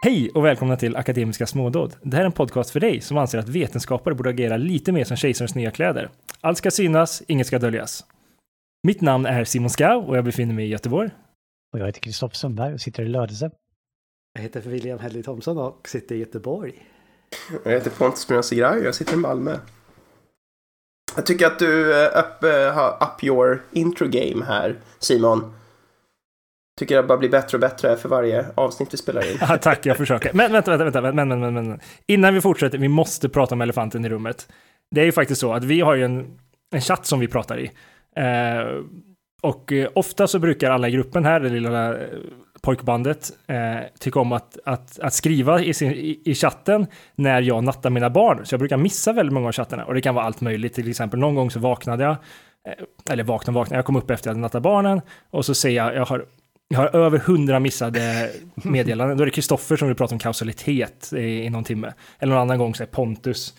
Hej och välkomna till Akademiska smådåd. Det här är en podcast för dig som anser att vetenskapare borde agera lite mer som kejsarens nya kläder. Allt ska synas, inget ska döljas. Mitt namn är Simon Skau och jag befinner mig i Göteborg. Och jag heter Kristoffer Sundberg och sitter i Lödöse. Jag heter William Hedley Thomsson och sitter i Göteborg. Jag heter Pontus Brunn och jag sitter i Malmö. Jag tycker att du upp, uh, har up your intro game här, Simon. Tycker det bara blir bättre och bättre för varje avsnitt vi spelar in. Ja, tack, jag försöker. Men vänta, vänta, vänta, men, men, men, men. Innan vi fortsätter, vi måste prata om elefanten i rummet. Det är ju faktiskt så att vi har ju en, en chatt som vi pratar i. Eh, och eh, ofta så brukar alla i gruppen här, det lilla eh, pojkbandet, eh, tycka om att, att, att skriva i, sin, i, i, chatten när jag nattar mina barn. Så jag brukar missa väldigt många av chattarna. Och det kan vara allt möjligt. Till exempel någon gång så vaknade jag, eh, eller vaknade, vaknade, jag kom upp efter att jag hade nattat barnen och så säger jag, jag har jag har över hundra missade meddelanden. Då är det Kristoffer som vill prata om kausalitet i, i någon timme. Eller någon annan gång så är Pontus.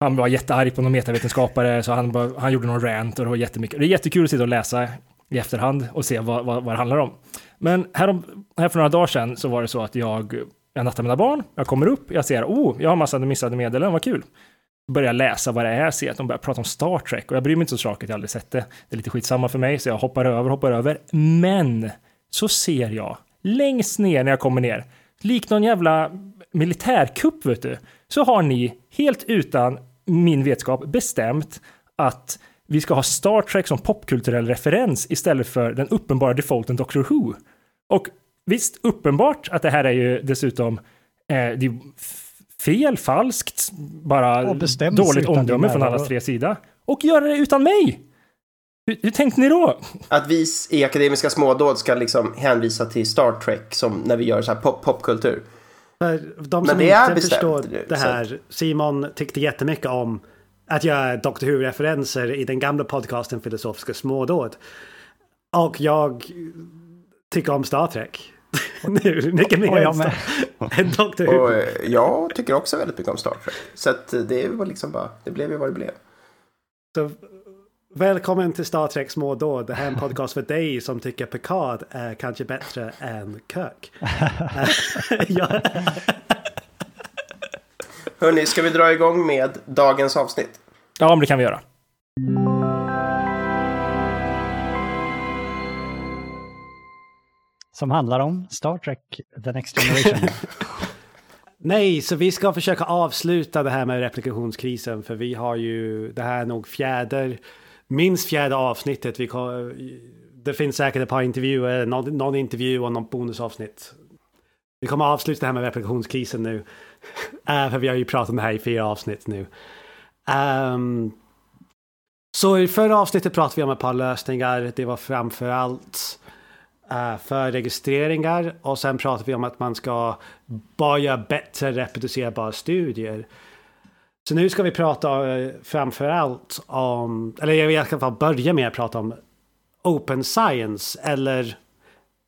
Han var jättearg på någon metavetenskapare så han, bara, han gjorde någon rant och det var jättemycket. Det är jättekul att sitta och läsa i efterhand och se vad, vad, vad det handlar om. Men här, här för några dagar sedan så var det så att jag, jag nattar mina barn, jag kommer upp, jag ser, oh, jag har massa missade meddelanden, vad kul. Börjar läsa vad det är, ser att de börjar prata om Star Trek och jag bryr mig inte så mycket, jag har aldrig sett det. Det är lite skitsamma för mig så jag hoppar över, hoppar över. Men så ser jag längst ner när jag kommer ner, likt någon jävla militärkupp vet du, så har ni helt utan min vetskap bestämt att vi ska ha Star Trek som popkulturell referens istället för den uppenbara defaulten Doctor Who. Och visst, uppenbart att det här är ju dessutom eh, det fel, falskt, bara dåligt omdöme från allas tre sida. Och göra det utan mig! Hur, hur, tänkte ni då? Att vi i Akademiska smådåd ska liksom hänvisa till Star Trek som när vi gör så här pop popkultur. För de som inte förstår det här, så. Simon tyckte jättemycket om att göra Doctor Who-referenser i den gamla podcasten Filosofiska smådåd. Och jag tycker om Star Trek. nu, mycket mer än Doctor Who. Och eh, jag tycker också väldigt mycket om Star Trek. Så att det var liksom bara, det blev ju vad det blev. Så Välkommen till Star Trek smådåd. Det här är en podcast för dig som tycker Picard är kanske bättre än Kirk. ja. Hörni, ska vi dra igång med dagens avsnitt? Ja, men det kan vi göra. Som handlar om Star Trek The Next Generation. Nej, så vi ska försöka avsluta det här med replikationskrisen för vi har ju, det här är nog fjärde minst fjärde avsnittet. Vi kom, det finns säkert ett par intervjuer, någon, någon intervju och någon bonusavsnitt. Vi kommer att avsluta det här med replikationskrisen nu. Uh, för vi har ju pratat om det här i fyra avsnitt nu. Um, så i förra avsnittet pratade vi om ett par lösningar. Det var framför allt uh, för registreringar och sen pratade vi om att man ska bara göra bättre reproducerbara studier. Så nu ska vi prata eh, framför allt om, eller jag vill i alla fall börja med att prata om Open Science eller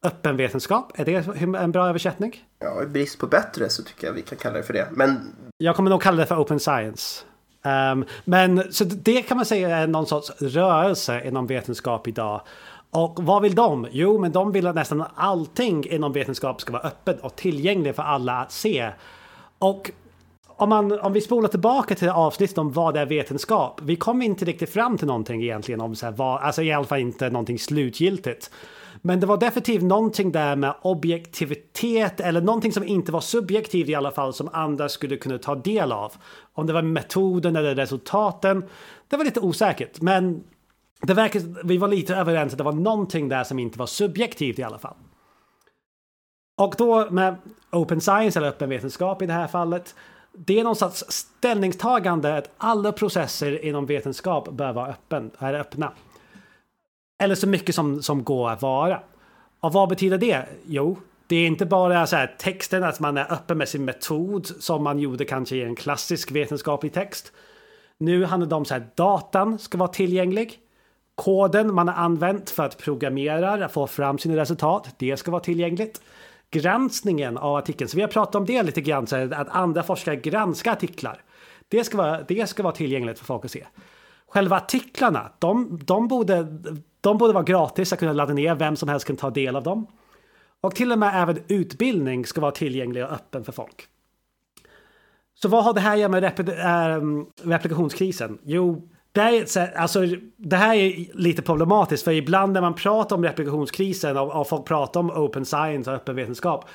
öppen vetenskap. Är det en bra översättning? Ja, i brist på bättre så tycker jag vi kan kalla det för det. Men... Jag kommer nog kalla det för Open Science. Um, men så det kan man säga är någon sorts rörelse inom vetenskap idag. Och vad vill de? Jo, men de vill att nästan allting inom vetenskap ska vara öppet och tillgängligt för alla att se. Och om, man, om vi spolar tillbaka till avsnittet om vad är vetenskap. Vi kom inte riktigt fram till någonting egentligen om så här, vad, alltså i alla fall inte någonting slutgiltigt. Men det var definitivt någonting där med objektivitet eller någonting som inte var subjektivt i alla fall som andra skulle kunna ta del av. Om det var metoden eller resultaten. Det var lite osäkert, men det verkar, vi var lite överens att det var någonting där som inte var subjektivt i alla fall. Och då med open science eller öppen vetenskap i det här fallet det är någon slags ställningstagande att alla processer inom vetenskap bör vara öppen, är öppna. Eller så mycket som, som går att vara. Och vad betyder det? Jo, det är inte bara så här, texten, att man är öppen med sin metod som man gjorde kanske i en klassisk vetenskaplig text. Nu handlar det om så här, datan ska vara tillgänglig. Koden man har använt för att programmera, få fram sina resultat, det ska vara tillgängligt granskningen av artikeln. Så vi har pratat om det lite grann, så att andra forskare granskar artiklar. Det ska, vara, det ska vara tillgängligt för folk att se. Själva artiklarna, de, de, borde, de borde vara gratis att kunna ladda ner, vem som helst kan ta del av dem. Och till och med även utbildning ska vara tillgänglig och öppen för folk. Så vad har det här att göra med rep ähm, eh, replikationskrisen? Jo, det, är, alltså, det här är lite problematiskt för ibland när man pratar om replikationskrisen och, och folk pratar om open science och öppen vetenskap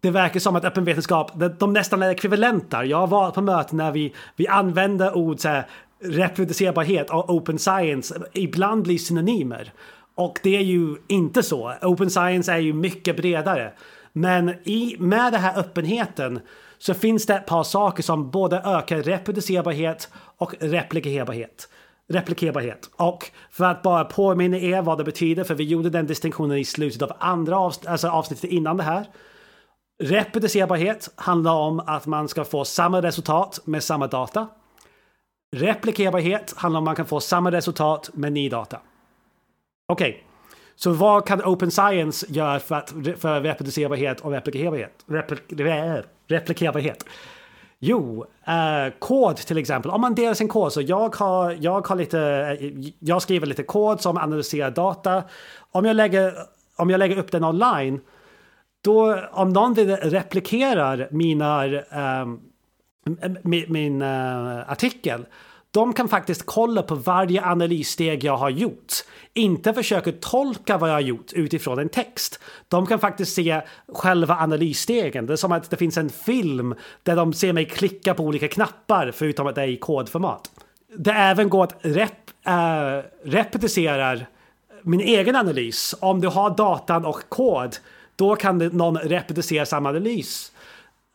det verkar som att öppen vetenskap, de nästan är ekvivalenter. Jag har varit på möten när vi, vi använder ord så här, reproducerbarhet och open science ibland blir synonymer. Och det är ju inte så. Open science är ju mycket bredare. Men i, med den här öppenheten så finns det ett par saker som både ökar reproducerbarhet och replikerbarhet. Replikerbarhet. Och för att bara påminna er vad det betyder, för vi gjorde den distinktionen i slutet av andra avs alltså avsnittet innan det här. Reproducerbarhet handlar om att man ska få samma resultat med samma data. Replikerbarhet handlar om att man kan få samma resultat med ny data. Okej, okay. så vad kan Open Science göra för, att, för reproducerbarhet och replikerbarhet? Replik, replikerbarhet? Jo, eh, kod till exempel. Om man delar sin kod så jag har, jag har lite, eh, jag skriver lite kod som analyserar data. Om jag lägger, om jag lägger upp den online då om någon replikerar mina, eh, min, min eh, artikel de kan faktiskt kolla på varje analyssteg jag har gjort. Inte försöka tolka vad jag har gjort utifrån en text. De kan faktiskt se själva analysstegen. Det är som att det finns en film där de ser mig klicka på olika knappar förutom att det är i kodformat. Det även går att rep, eh, äh, repetera min egen analys. Om du har datan och kod då kan någon repetera samma analys.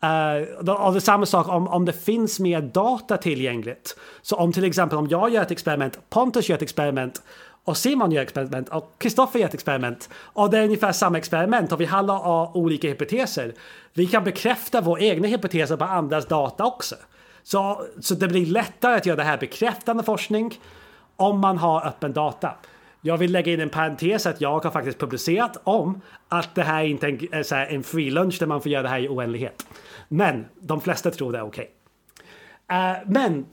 Uh, och det är samma sak om, om det finns mer data tillgängligt. Så om till exempel om jag gör ett experiment, Pontus gör ett experiment och Simon gör ett experiment och Kristoffer gör ett experiment och det är ungefär samma experiment och vi alla har olika hypoteser. Vi kan bekräfta våra egna hypoteser på andras data också. Så, så det blir lättare att göra det här bekräftande forskning om man har öppen data. Jag vill lägga in en parentes att jag har faktiskt publicerat om att det här inte är en, eh, så här, en free lunch där man får göra det här i oändlighet. Men de flesta tror det är okej. Okay. Uh, men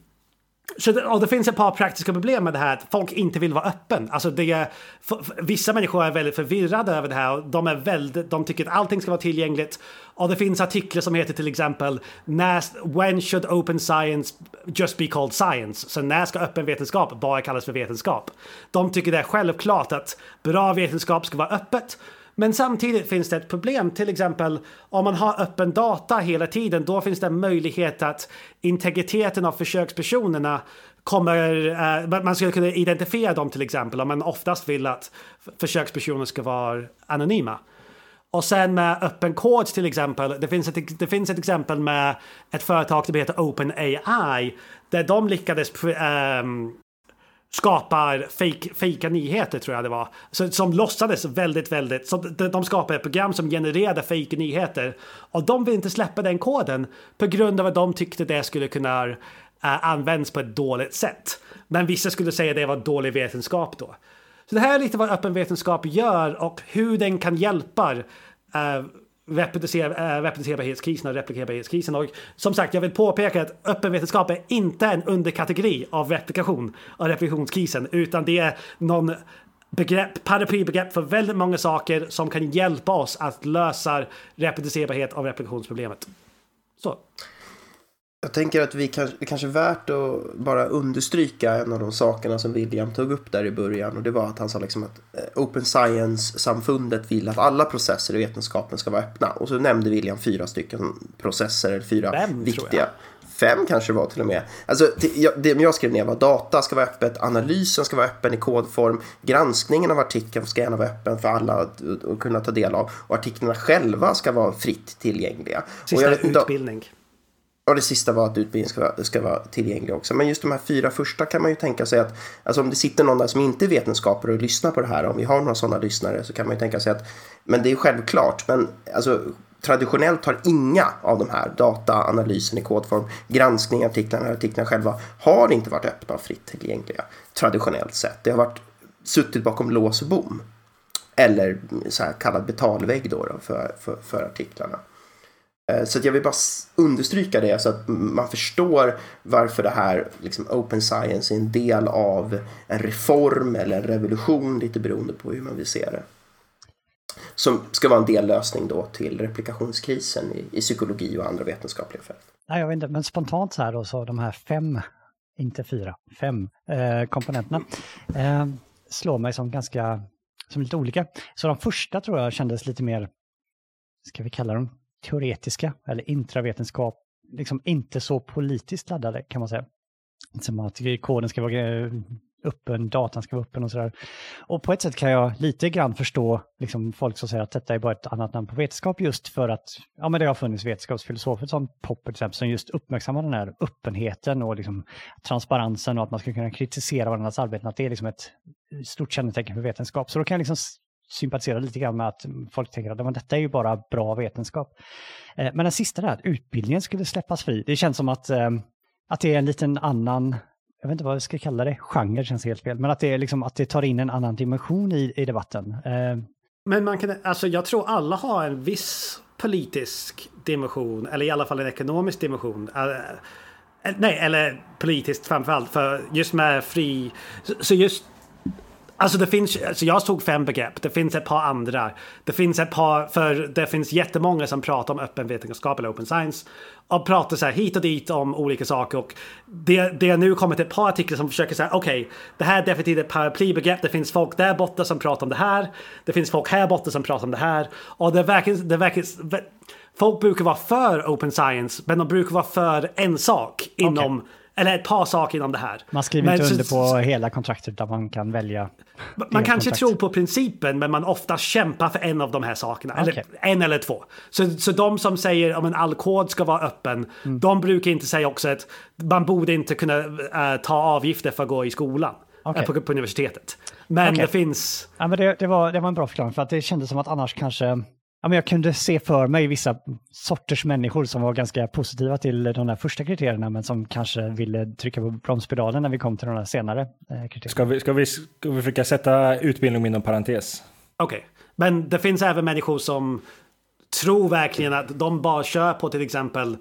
så det, och det finns ett par praktiska problem med det här att folk inte vill vara öppen. Alltså det är, för, för, vissa människor är väldigt förvirrade över det här och de, är väldigt, de tycker att allting ska vara tillgängligt. Och det finns artiklar som heter till exempel When should open science just be called science? Så när ska öppen vetenskap bara kallas för vetenskap? De tycker det är självklart att bra vetenskap ska vara öppet. Men samtidigt finns det ett problem, till exempel om man har öppen data hela tiden, då finns det en möjlighet att integriteten av försökspersonerna kommer, eh, man skulle kunna identifiera dem till exempel om man oftast vill att försökspersoner ska vara anonyma. Och sen med öppen kod till exempel, det finns, ett, det finns ett exempel med ett företag som heter OpenAI där de lyckades um, skapar fake, fejka nyheter tror jag det var. Så, som låtsades väldigt, väldigt... Så de skapade ett program som genererade fake nyheter. Och de vill inte släppa den koden på grund av att de tyckte det skulle kunna eh, uh, användas på ett dåligt sätt. Men vissa skulle säga det var dålig vetenskap då. Så det här är lite vad öppen vetenskap gör och hur den kan hjälpa uh, reproducerbarhetskrisen eh, och replikerbarhetskrisen. Och som sagt, jag vill påpeka att öppenvetenskap är inte en underkategori av replikation och replikationskrisen, utan det är någon begrepp, paraplybegrepp för väldigt många saker som kan hjälpa oss att lösa reproducerbarhet av replikationsproblemet. Så. Jag tänker att vi kanske, det kanske är värt att bara understryka en av de sakerna som William tog upp där i början och det var att han sa liksom att eh, Open Science-samfundet vill att alla processer i vetenskapen ska vara öppna och så nämnde William fyra stycken processer, eller fyra Fem, viktiga. Fem kanske var till och med. Alltså, det jag skrev ner var data ska vara öppet, analysen ska vara öppen i kodform, granskningen av artikeln ska gärna vara öppen för alla att, att kunna ta del av och artiklarna själva ska vara fritt tillgängliga. Sista och jag, utbildning. Och det sista var att utbildningen ska vara, ska vara tillgänglig också. Men just de här fyra första kan man ju tänka sig att, alltså om det sitter någon där som inte är vetenskapare och lyssnar på det här, om vi har några sådana lyssnare så kan man ju tänka sig att, men det är självklart, men alltså traditionellt har inga av de här dataanalysen i kodform, granskning, artiklarna, artiklarna själva, har inte varit öppna och fritt tillgängliga traditionellt sett. Det har varit suttit bakom lås och bom. Eller så här kallad betalvägg då, då för, för, för artiklarna. Eh, så jag vill bara understryka det så att man förstår varför det här liksom open science är en del av en reform eller en revolution lite beroende på hur man vill se det. som ska vara en dellösning då till replikationskrisen i, i psykologi och andra vetenskapliga fält. Nej, jag vet inte, men spontant så här då, så de här fem, inte fyra, fem eh, komponenterna eh, slår mig som ganska, som lite olika. Så de första tror jag kändes lite mer, ska vi kalla dem teoretiska eller intravetenskap, liksom inte så politiskt laddade kan man säga. Som att koden ska vara eh, öppen, datan ska vara öppen och sådär. Och på ett sätt kan jag lite grann förstå liksom, folk som säger att detta är bara ett annat namn på vetenskap just för att ja, men det har funnits vetenskapsfilosofer som Popper till exempel som just uppmärksammar den här öppenheten och liksom, transparensen och att man ska kunna kritisera varandras arbeten, att det är liksom ett stort kännetecken för vetenskap. Så då kan jag liksom sympatiserar lite grann med att folk tänker att men detta är ju bara bra vetenskap. Eh, men den sista där, att utbildningen skulle släppas fri, det känns som att, ehm, att det är en liten annan jag vet inte vad jag ska kalla det, genre känns helt fel, men att det, är liksom, att det tar in en annan dimension i, i debatten. Eh, men man kan, alltså jag tror alla har en viss politisk dimension, eller i alla fall en ekonomisk dimension. Eh, nej, eller politiskt framförallt, för just med fri... Så just Alltså det finns, alltså jag såg fem begrepp, det finns ett par andra. Det finns ett par, för det finns jättemånga som pratar om öppen vetenskap eller open science. Och pratar så här hit och dit om olika saker. Och det, det har nu kommit ett par artiklar som försöker säga okej, okay, det här är definitivt ett paraplybegrepp. Det finns folk där borta som pratar om det här. Det finns folk här borta som pratar om det här. Och det verkar, det verkar Folk brukar vara för open science, men de brukar vara för en sak inom okay. Eller ett par saker inom det här. Man skriver men, inte under så, på hela kontraktet utan man kan välja. Man kanske tror på principen men man ofta kämpar för en av de här sakerna. Okay. Eller en eller två. Så, så de som säger om en all kod ska vara öppen. Mm. De brukar inte säga också att man borde inte kunna äh, ta avgifter för att gå i skolan. Okay. På, på, universitetet. Men okay. det finns... Ja, men det, det, var, det var en bra förklaring för att det kändes som att annars kanske ja, men jag kunde se för mig vissa sorters människor som var ganska positiva till de där första kriterierna men som kanske ville trycka på bromspedalen när vi kom till de där senare eh, kriterierna. Ska vi, ska, vi, ska vi försöka sätta utbildning inom parentes? Okej, okay. men det finns även människor som tror verkligen att de bara kör på till exempel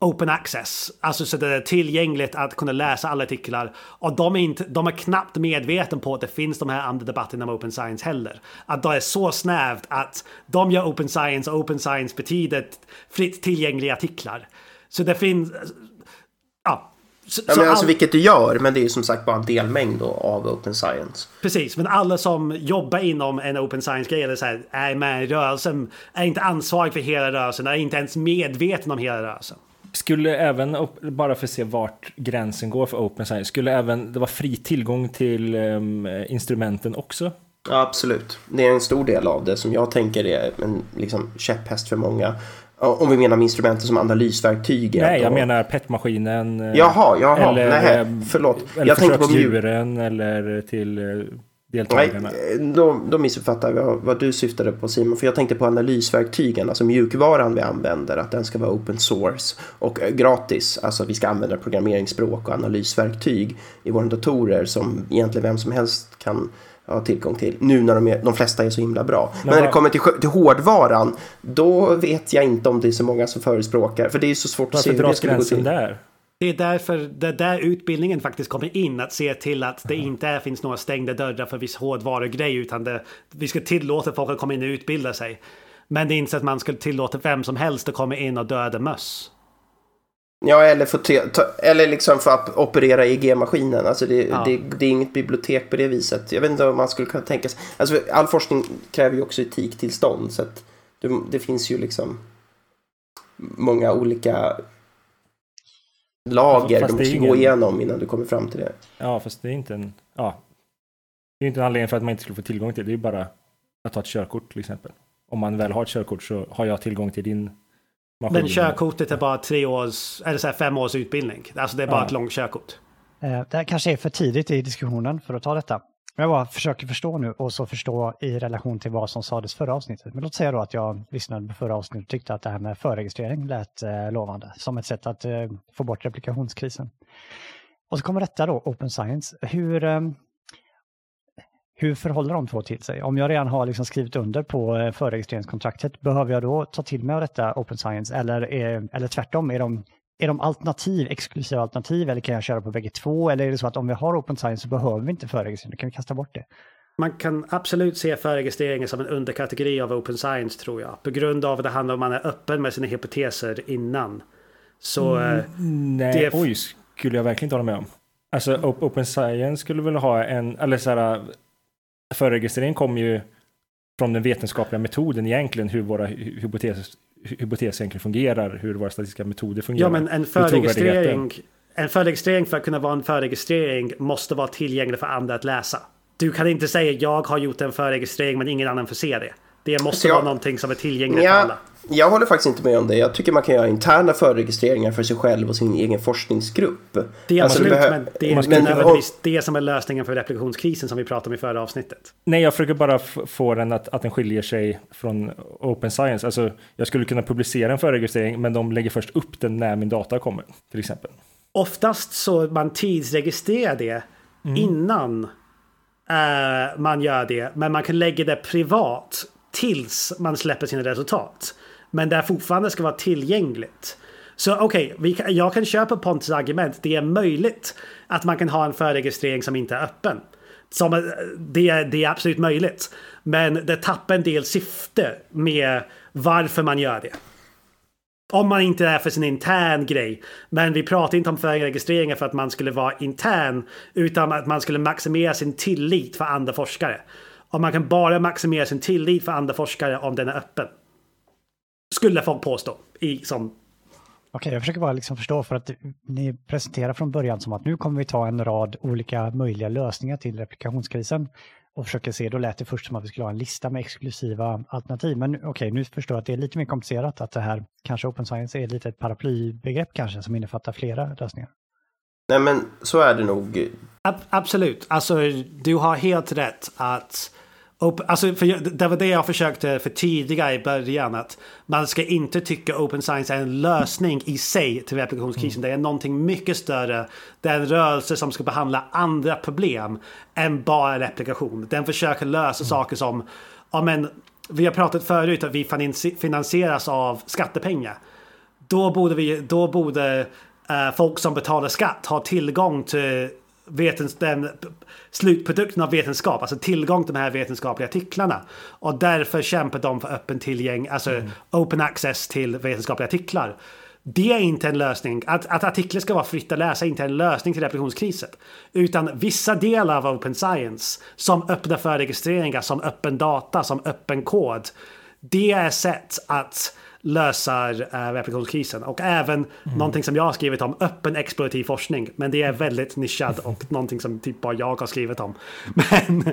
open access. Alltså så det är tillgängligt att kunna läsa alla artiklar. Och de är, inte, de är knappt medvetna på att det finns de här andra debatterna om open science heller. Att det är så snävt att de gör open science och open science betyder fritt tillgängliga artiklar. Så det finns... Ja. Så, ja, men alltså all... vilket du gör, men det är ju som sagt bara en delmängd då av open science. Precis, men alla som jobbar inom en open science-grej eller så här, är med i rörelsen är inte ansvarig för hela rörelsen, är inte ens medveten om hela rörelsen. Skulle även, bara för att se vart gränsen går för Open Science, skulle även det vara fri tillgång till um, instrumenten också? Ja, absolut. Det är en stor del av det som jag tänker är en liksom, käpphäst för många. Om vi menar instrumenten som analysverktyg. Nej, jag menar PET-maskinen. Eh, jaha, jaha, eller, nej, förlåt. Eller jag tänkte på djuren eller till eh, deltagarna. Nej, då, då missuppfattar jag vad du syftade på Simon. För jag tänkte på analysverktygen, alltså mjukvaran vi använder, att den ska vara open source och eh, gratis. Alltså vi ska använda programmeringsspråk och analysverktyg i våra datorer som egentligen vem som helst kan ha tillgång till. Nu när de, är, de flesta är så himla bra. Men, Men när det kommer till, till hårdvaran, då vet jag inte om det är så många som förespråkar. För det är så svårt att se hur det skulle gå till. där? Det är därför det där utbildningen faktiskt kommer in. Att se till att det inte är, finns några stängda dörrar för viss hårdvarugrej. Utan det, vi ska tillåta folk att komma in och utbilda sig. Men det är inte så att man skulle tillåta vem som helst att komma in och döda möss. Ja, eller, ta, eller liksom för att operera IG-maskinen. Alltså det, ja. det, det, är inget bibliotek på det viset. Jag vet inte om man skulle kunna tänka sig. Alltså all forskning kräver ju också etiktillstånd. Så att det, det finns ju liksom många olika lager du måste ingen... gå igenom innan du kommer fram till det. Ja, fast det är inte en... Ja. Det är inte en anledning för att man inte skulle få tillgång till det. Det är bara att ta ett körkort till exempel. Om man väl har ett körkort så har jag tillgång till din maskin. Men körkortet är bara tre års, eller så här fem års utbildning. Alltså det är bara ja. ett långt körkort. Eh, det här kanske är för tidigt i diskussionen för att ta detta. Jag bara försöker förstå nu och så förstå i relation till vad som sades förra avsnittet. Men låt säga då att jag lyssnade på förra avsnittet och tyckte att det här med förregistrering lät eh, lovande som ett sätt att eh, få bort replikationskrisen. Och så kommer detta då, Open Science. Hur, eh, hur förhåller de två till sig? Om jag redan har liksom skrivit under på eh, förregistreringskontraktet, behöver jag då ta till mig av detta Open Science? Eller, eh, eller tvärtom, är de är de alternativ, exklusiva alternativ eller kan jag köra på bägge två? Eller är det så att om vi har open science så behöver vi inte förregistrering, kan vi kasta bort det? man kan absolut se förregistreringen som en underkategori av open science tror jag. På grund av att det handlar om att man är öppen med sina hypoteser innan. Så Mm. eh, Nej, Det är oj, skulle jag verkligen inte hålla med om. Alltså op- Open Science skulle väl ha en, eller så här, förregistrering kommer ju från den vetenskapliga metoden egentligen, hur våra hy- hypoteser, hy- hypoteser egentligen fungerar, hur våra statistiska metoder fungerar. ja, men en förregistrering, en förregistrering för att kunna vara en förregistrering måste vara tillgänglig för andra att läsa. Du kan inte säga jag har gjort en förregistrering men ingen annan får se det. Det måste Alltså, jag- vara någonting som är tillgängligt för Ja, alla. jag håller faktiskt inte med om det. Jag tycker man kan göra interna förregistreringar för sig själv och sin egen forskningsgrupp. Det är Alltså, absolut, behö- men det är inte nödvändigtvis det som är lösningen för replikationskrisen som vi pratade om i förra avsnittet. Nej, jag försöker bara få den att, att den skiljer sig från Open Science. Alltså, jag skulle kunna publicera en förregistrering, men de lägger först upp den när min data kommer, till exempel. Oftast så man tidsregistrerar det Mm. innan eh, man gör det. Men man kan lägga det privat tills man släpper sina resultat. Men det fortfarande ska vara tillgängligt. Så okej, okay, jag kan köpa Pontus argument. Det är möjligt att man kan ha en förregistrering som inte är öppen. Som, eh, det, är- det är absolut möjligt. Men det tappar en del syfte med varför man gör det. Om man inte är för sin intern grej. Men vi pratar inte om förregistreringar för att man skulle vara intern. Utan att man skulle maximera sin tillit för andra forskare. Och man kan bara maximera sin tillit för andra forskare om den är öppen. Skulle folk påstå. I, som, Okej, jag försöker bara liksom förstå för att ni presenterar från början som att nu kommer vi ta en rad olika möjliga lösningar till replikationskrisen och försöker se, då lät det först som att vi skulle ha en lista med exklusiva alternativ. Men okej, nu förstår jag att det är lite mer komplicerat, att det här kanske open science är lite ett paraplybegrepp kanske som innefattar flera lösningar. Nej men så är det nog. ab- absolut. Alltså du har helt rätt att Alltså, för det var det jag försökte förtydliga i början. Att man ska inte tycka open science är en lösning i sig till replikationskrisen. Det är någonting mycket större. Det är en rörelse som ska behandla andra problem än bara replikation. Den försöker lösa saker som, ja men, vi har pratat förut att vi finansi- finansieras av skattepengar. Då borde, vi, då borde eh, folk som betalar skatt ha tillgång till vetens, den slutprodukten av vetenskap, alltså tillgång till de här vetenskapliga artiklarna. Och därför kämpar de för öppen tillgäng, alltså open access till vetenskapliga artiklar. Det är inte en lösning. Att, att artiklar ska vara fritt att läsa är inte en lösning till replikationskrisen. Utan vissa delar av open science, som öppna förregistreringar, som öppen data, som öppen kod. Det är sätt att lösa uh, replikationskrisen. Och även någonting som jag har skrivit om, öppen explorativ forskning. Men det är väldigt nischad och någonting som typ bara jag har skrivit om. Men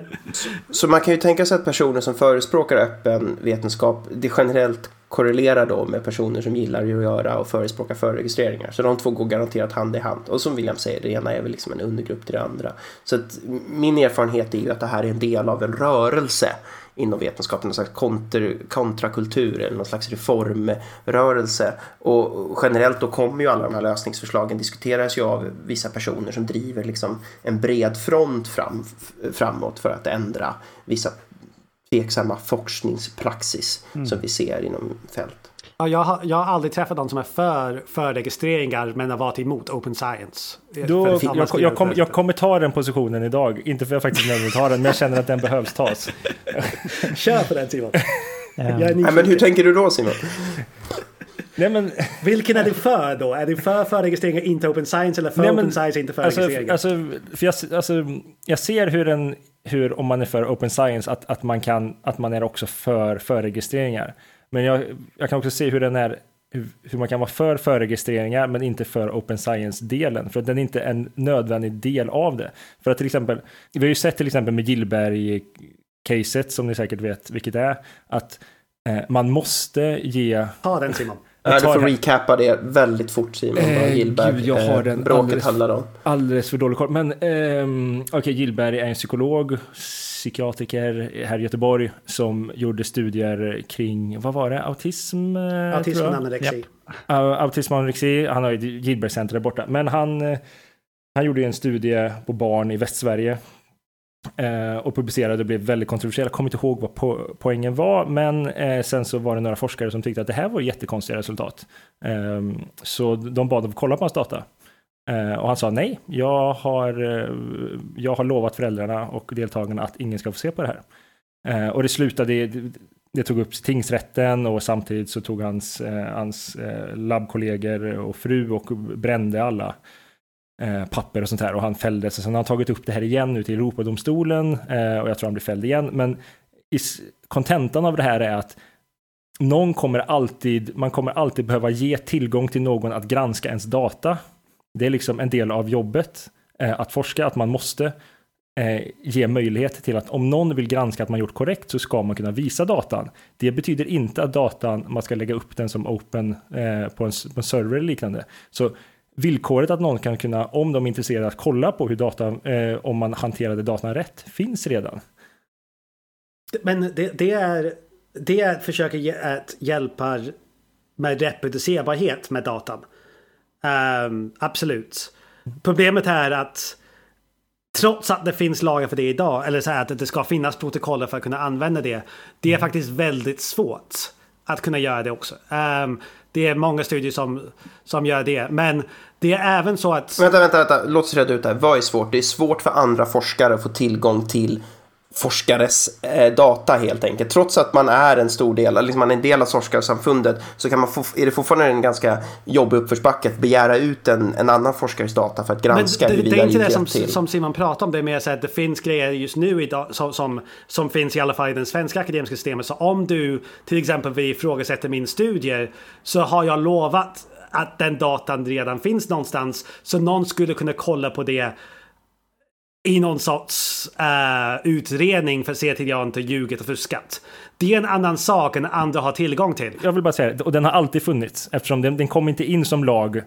Så man kan ju tänka sig att personer som förespråkar öppen vetenskap, det generellt korrelerar då med personer som gillar att göra och förespråkar förregistreringar. Så de två går garanterat hand i hand. Och som William säger, det ena är väl liksom en undergrupp till det andra. Så att min erfarenhet är ju att det här är en del av en rörelse inom vetenskapen, någon slags konter, kontrakultur eller någon slags reformrörelse. Och generellt då kommer ju alla de här lösningsförslagen diskuteras ju av vissa personer som driver liksom en bred front fram, framåt för att ändra vissa tveksamma forskningspraxis som vi ser inom fält. Ja, jag, har, jag har aldrig träffat någon som är för förregistreringar men har varit emot open science. Då, För jag, jag, skrivare jag, kommer, förresten. jag kommer ta den positionen idag. Inte för att jag faktiskt nödvändigt har den, men jag känner att den behövs tas. Kör på den Simon. Eh, Nej, men hur tänker du då Simon? Nej, men, Vilken är du för då? Är du för förregistreringar inte open science eller för Nej, open men, science inte alltså, förregistreringar? alltså, för jag, alltså, jag ser hur, en, hur, om man är för open science, att, att, man, kan, att man är också för förregistreringar. Men jag, jag kan också se hur den är hur, hur man kan vara för förregistreringar men inte för open science-delen. För att den är inte en nödvändig del av det. För att till exempel, vi har ju sett till exempel med Gillberg-caset som ni säkert vet vilket det är, att eh, man måste ge Ta den Simon. Ja, du får det. recappa det väldigt fort Simon. Eh, vad Gillberg, gud, jag har eh, den bråket alldeles- handlar om. alldeles för dålig koll. Men ehm, okej, Gillberg är en psykolog, psykiatriker här i Göteborg som gjorde studier kring, vad var det, autism? eh, Autism och anorexi. Uh, autism och anorexi, han har ju ett Gillbergcenter där borta. Men han, eh, han gjorde ju en studie på barn i Västsverige eh, och publicerade och blev väldigt kontroversiell. Jag kommer inte ihåg vad po poängen var, men eh, sen så var det några forskare som tyckte att det här var jättekonstiga resultat. Ehm, så de bad dem kolla på hans data. Eh, och han sa nej, jag har, eh, jag har lovat föräldrarna och deltagarna att ingen ska få se på det här. Eh, och det slutade, det, det tog upp tingsrätten och samtidigt så tog hans, hans labbkollegor och fru och brände alla papper och sånt här och han fälldes. Sen har han tagit upp det här igen nu till Europadomstolen och jag tror han blir fälld igen. Men kontentan av det här är att någon kommer alltid, man kommer alltid behöva ge tillgång till någon att granska ens data. Det är liksom en del av jobbet eh, att forska, att man måste eh, ge möjlighet till att om någon vill granska att man gjort korrekt så ska man kunna visa datan. Det betyder inte att datan, man ska lägga upp den som open eh, på, en, på en server eller liknande. Så villkoret att någon kan kunna, om de är intresserade, att kolla på hur data, eh, om man hanterade datan rätt, finns redan. Men det, det är det försöker att hjälpa med reproducerbarhet med datan. Um, absolut. Problemet är att trots att det finns lagar för det idag, eller så här att det ska finnas protokoller för att kunna använda det. Det är mm. faktiskt väldigt svårt att kunna göra det också. Um, det är många studier som, som gör det. Men det är även så att... Vänta, vänta, vänta. låt oss reda ut det här. Vad är svårt? Det är svårt för andra forskare att få tillgång till forskares eh, data helt enkelt. Trots att man är en stor del, liksom man är en del av forskarsamfundet så kan man få, är det fortfarande en ganska jobbig uppförsbacke att begära ut en, en annan forskares data för att granska Men det, det, det är inte det som, till. som Simon pratar om. Det är mer så att det finns grejer just nu idag som, som, som finns i alla fall i den svenska akademiska systemet. Så om du till exempel vill ifrågasätta min studie så har jag lovat att den datan redan finns någonstans. Så någon skulle kunna kolla på det i någon sorts uh, utredning för att se till jag inte ljugit och fuskat. Det är en annan sak än andra har tillgång till. Jag vill bara säga, och den har alltid funnits eftersom den, den kom inte in som lag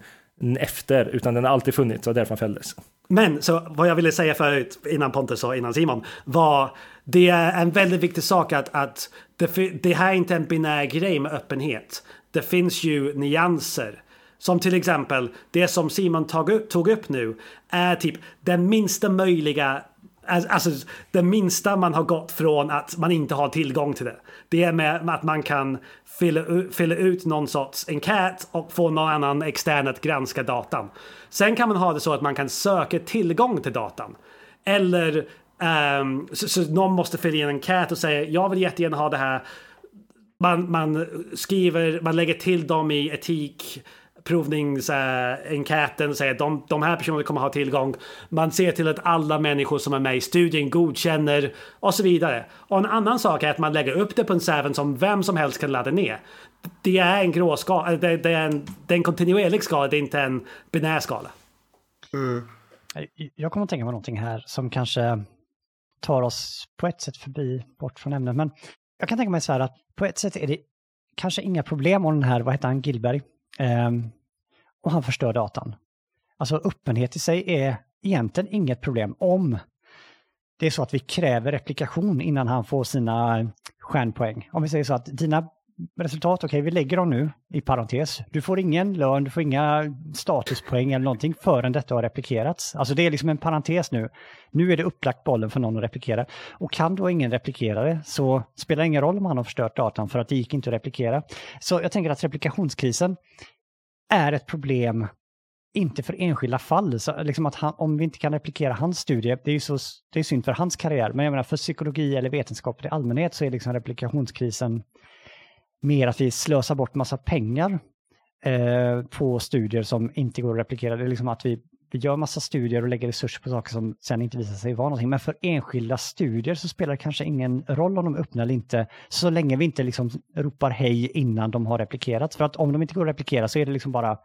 efter, utan den har alltid funnits och därför fälldes. Men så vad jag ville säga förut, innan Pontus och innan Simon, var det är en väldigt viktig sak att, att det, det här är inte en binär grej med öppenhet. Det finns ju nyanser. Som till exempel det som Simon tog upp, tog upp nu är typ den minsta möjliga Alltså, alltså det minsta man har gått från att man inte har tillgång till det. Det är med att man kan fylla, fylla ut någon sorts enkät och få någon annan extern att granska datan. Sen kan man ha det så att man kan söka tillgång till datan. Eller um, så, så, någon måste fylla i en enkät och säga jag vill jättegärna ha det här. Man, man skriver, man lägger till dem i etik provningsenkäten säger att de, de här personerna kommer ha tillgång. Man ser till att alla människor som är med i studien godkänner och så vidare. Och en annan sak är att man lägger upp det på en server som vem som helst kan ladda ner. Det är en gråskala, det, det, är en, det är en kontinuerlig skala, det är inte en binär skala. Mm. Jag kommer att tänka på någonting här som kanske tar oss på ett sätt förbi bort från ämnet. Men jag kan tänka mig så här att på ett sätt är det kanske inga problem om den här, vad heter han, Gilberg, Ehm, och han förstör datan. Alltså öppenhet i sig är egentligen inget problem om det är så att vi kräver replikation innan han får sina stjärnpoäng. Om vi säger så att dina resultat, okej okay, vi lägger dem nu i parentes. Du får ingen lön, du får inga statuspoäng eller någonting förrän detta har replikerats. Alltså det är liksom en parentes nu. Nu är det upplagt bollen för någon att replikera. Och kan då ingen replikera det så spelar det ingen roll om han har förstört datan för att det gick inte att replikera. Så jag tänker att replikationskrisen är ett problem inte för enskilda fall. Så liksom att han, om vi inte kan replikera hans studie, det är ju så, det är synd för hans karriär, men jag menar för psykologi eller vetenskap i allmänhet så är liksom replikationskrisen mer att vi slösar bort massa pengar eh, på studier som inte går att replikera. Det är liksom att vi, vi gör massa studier och lägger resurser på saker som sen inte visar sig vara någonting. Men för enskilda studier så spelar det kanske ingen roll om de är öppna eller inte, så länge vi inte liksom ropar hej innan de har replikerats. För att om de inte går att replikera så är det liksom bara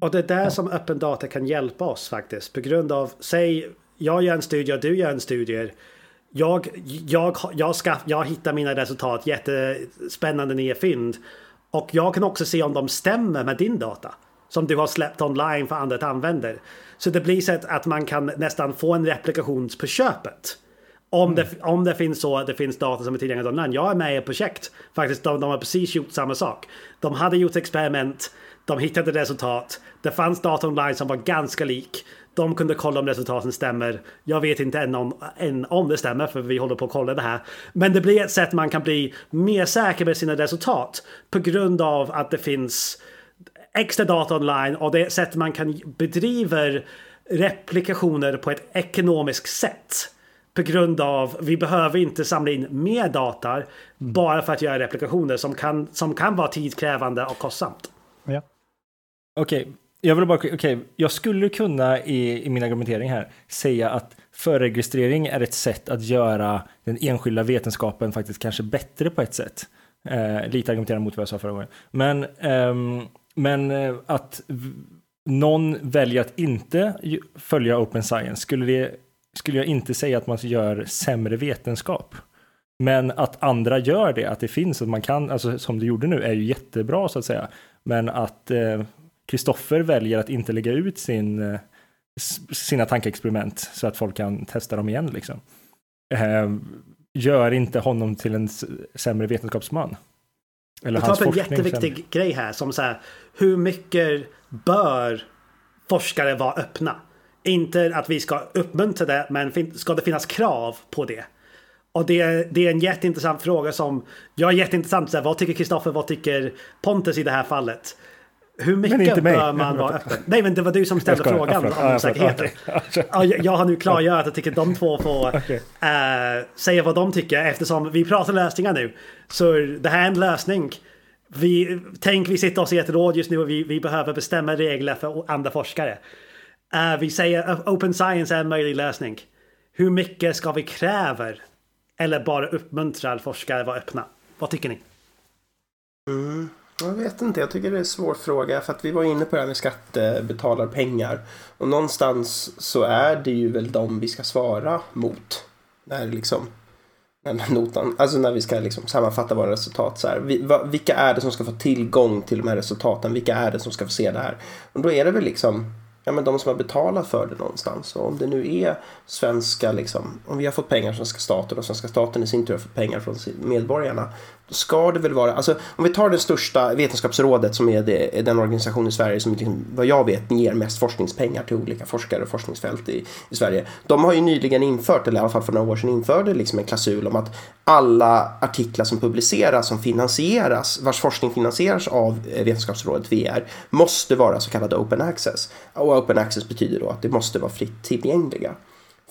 och det är där ja. som öppen data kan hjälpa oss faktiskt. På grund av, säg jag gör en studie och du gör en studie jag, jag, jag, ska, jag hittar mina resultat, jättespännande nya fynd. Och jag kan också se om de stämmer med din data. Som du har släppt online för andra att använda. Så det blir så att man kan nästan få en replikation på köpet. Om, mm. det, om det finns så att det finns data som är tillgängliga online. Jag är med i ett projekt. Faktiskt, de, de har precis gjort samma sak. De hade gjort experiment. De hittade resultat. Det fanns data online som var ganska lik. De kunde kolla om resultaten stämmer. Jag vet inte än om, än om det stämmer för vi håller på att kolla det här. Men det blir ett sätt man kan bli mer säker med sina resultat på grund av att det finns extra data online och det sätt man kan bedriva replikationer på ett ekonomiskt sätt. På grund av vi behöver inte samla in mer data bara för att göra replikationer som kan, som kan vara tidskrävande och kostsamt. Ja. Okej, jag vill bara, okej, jag skulle kunna i, i min argumentering här säga att förregistrering är ett sätt att göra den enskilda vetenskapen faktiskt kanske bättre på ett sätt. Eh, lite argumenterande mot vad jag sa förra gången. Men, ehm, men eh, att någon väljer att inte följa open science, skulle, det, skulle jag inte säga att man gör sämre vetenskap. Men att andra gör det, att det finns, att man kan, alltså som du gjorde nu, är ju jättebra så att säga. Men att eh, Kristoffer väljer att inte lägga ut sin, eh, sina tankeexperiment så att folk kan testa dem igen liksom. Eh, gör inte honom till en sämre vetenskapsman. Eller Jag tar upp en jätteviktig sämre. grej här som så här. Hur mycket bör forskare vara öppna? Inte att vi ska uppmuntra det, men ska det finnas krav på det? Och det är, det är en jätteintressant fråga som jag är jätteintressant. Så här, vad tycker Kristoffer? Vad tycker Pontus i det här fallet? Hur mycket bör man vara öppen? Nej, men det var du som ställde skojar. frågan Ja, förlåt. om Ja, osäkerheten. Ja, jag, jag har nu klargjort att jag tycker de två får Okej. eh, säga vad de tycker eftersom vi pratar lösningar nu. Så det här är en lösning. Vi, tänk vi sitter oss i ett råd just nu och vi, vi behöver bestämma regler för andra forskare. Eh, vi säger att open science är en möjlig lösning. Hur mycket ska vi kräva? Eller bara uppmuntra forskare att vara öppna? Vad tycker ni? Jag vet inte, jag tycker det är en svår fråga för att vi var inne på det här med skattebetalarpengar. Och någonstans så är det ju väl de vi ska svara mot. När liksom, när notan, alltså när vi ska liksom sammanfatta våra resultat. Så här. Vi, va, vilka är det som ska få tillgång till de här resultaten? Vilka är det som ska få se det här? Och då är det väl liksom ja, men de som har betalat för det någonstans. Och om det nu är svenska, liksom, om vi har fått pengar från svenska staten och svenska staten i sin tur har fått pengar från medborgarna. Ska det väl vara, alltså om vi tar det största vetenskapsrådet som är, det, är den organisation i Sverige som liksom, vad jag vet ger mest forskningspengar till olika forskare och forskningsfält i, i Sverige. De har ju nyligen infört, eller i alla fall för några år sedan införde liksom en klausul om att alla artiklar som publiceras som finansieras, vars forskning finansieras av eh, Vetenskapsrådet VR, måste vara så kallad open access. Och open access betyder då att det måste vara fritt tillgängliga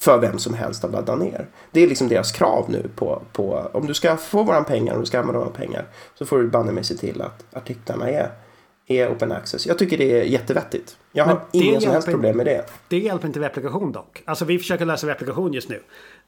för vem som helst att ladda ner. Det är liksom deras krav nu på, på om du ska få våra pengar, om du ska använda våra pengar, så får du banne mig se till att artiklarna är, är open access. Jag tycker det är jättevettigt. Jag har inga som helst problem med det. Det hjälper inte replikation dock. Alltså vi försöker lösa replikation just nu.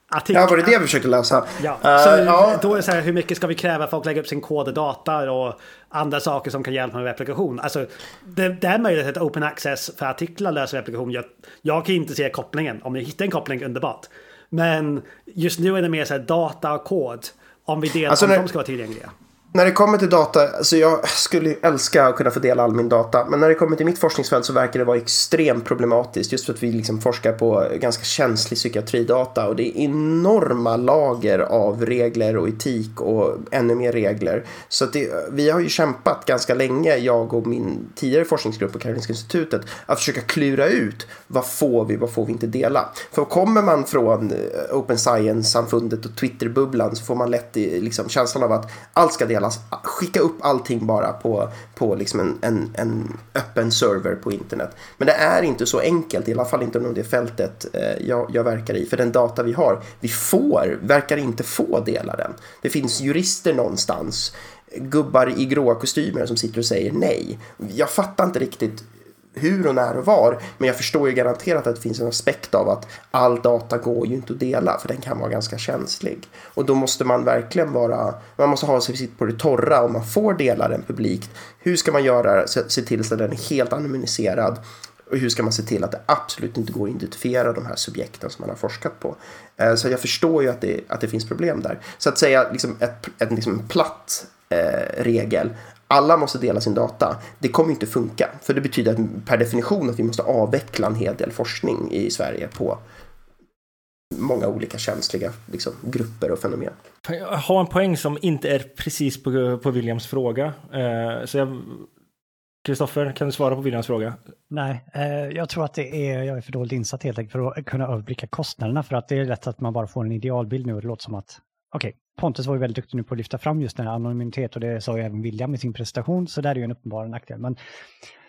Artik- Ja, var det det vi försökte läsa? Ja, Eh, så ja. då är det så här, hur mycket ska vi kräva för att lägga upp sin kod och data och andra saker som kan hjälpa med replikation? Alltså, det, det är möjligt att open access för artiklar löser replikation. Jag, jag kan inte se kopplingen. Om jag hittar en koppling, underbart. Men just nu är det mer så här data och kod. Om vi delar Alltså, om de ska vara tillgängliga. När det kommer till data, alltså jag skulle älska att kunna få dela all min data, men när det kommer till mitt forskningsfält så verkar det vara extremt problematiskt just för att vi liksom forskar på ganska känslig psykiatridata och det är enorma lager av regler och etik och ännu mer regler. Så att det, vi har ju kämpat ganska länge, jag och min tidigare forskningsgrupp på Karolinska Institutet, att försöka klura ut vad får vi, vad får vi inte dela. För kommer man från eh, Open Science-samfundet och Twitter-bubblan så får man lätt liksom, känslan av att allt ska delas. Skicka upp allting bara på, på liksom en, en, en öppen server på internet. Men det är inte så enkelt, i alla fall inte inom det fältet eh, jag, jag verkar i. För den data vi har, vi får, verkar inte få dela den. Det finns jurister någonstans, gubbar i gråa kostymer som sitter och säger nej. Jag fattar inte riktigt hur och när och var. Men jag förstår ju garanterat att det finns en aspekt av att all data går ju inte att dela för den kan vara ganska känslig. Och då måste man verkligen vara, man måste ha sig på det torra om man får dela den publikt. Hur ska man göra, se, se till så att den är helt anonymiserad och hur ska man se till att det absolut inte går att identifiera de här subjekten som man har forskat på. Eh, så jag förstår ju att det, att det finns problem där. Så att säga liksom ett, ett, liksom en platt eh, regel alla måste dela sin data. Det kommer inte funka. För det betyder att per definition att vi måste avveckla en hel del forskning i Sverige på många olika känsliga liksom, grupper och fenomen. Jag har en poäng som inte är precis på, på Williams fråga. Eh, så jag... Kristoffer, kan du svara på Williams fråga? Nej, eh, jag tror att det är, jag är för dåligt insatt helt enkelt för att kunna överblicka kostnaderna för att det är lätt att man bara får en idealbild nu och det låter som att Okej, Pontus var ju väldigt duktig nu på att lyfta fram just den här anonymitet och det sa ju även William i sin presentation så där är ju en uppenbar nackdel. Men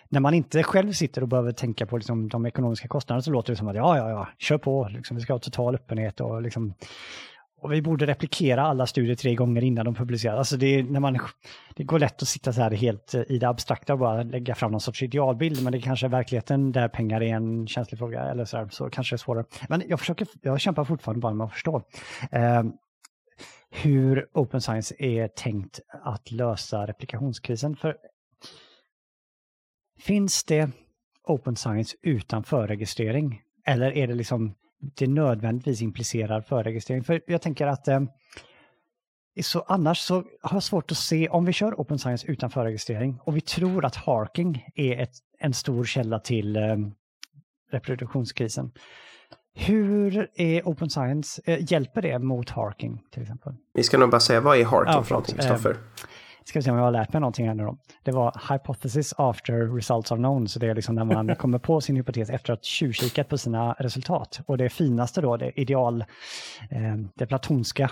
när man inte själv sitter och behöver tänka på liksom, de ekonomiska kostnaderna så låter det som att ja, ja, ja, kör på, liksom, vi ska ha total öppenhet och liksom och vi borde replikera alla studier tre gånger innan de publiceras. Alltså det, är, när man, det går lätt att sitta så här helt eh, i det abstrakta och bara lägga fram någon sorts idealbild, men det kanske är verkligheten där pengar är en känslig fråga eller så, här, så kanske det är svårare. Men jag, försöker, jag kämpar fortfarande bara med att förstå eh, hur Open Science är tänkt att lösa replikationskrisen. För Finns det Open Science utan förregistrering? Eller är det liksom det nödvändigtvis implicerar förregistrering? För jag tänker att eh, så annars så har jag svårt att se, om vi kör Open Science utan förregistrering och vi tror att harking är ett, en stor källa till eh, reproduktionskrisen. Hur är Open Science, eh, hjälper det mot harking till exempel? Vi ska nog bara säga, vad är harking ja, för någonting, Kristoffer? Eh, ska vi se om jag har lärt mig någonting här nu då. Det var hypothesis after results are known, så det är liksom när man kommer på sin hypotes efter att tjuvkikat på sina resultat. Och det finaste då, det ideal, eh, det platonska,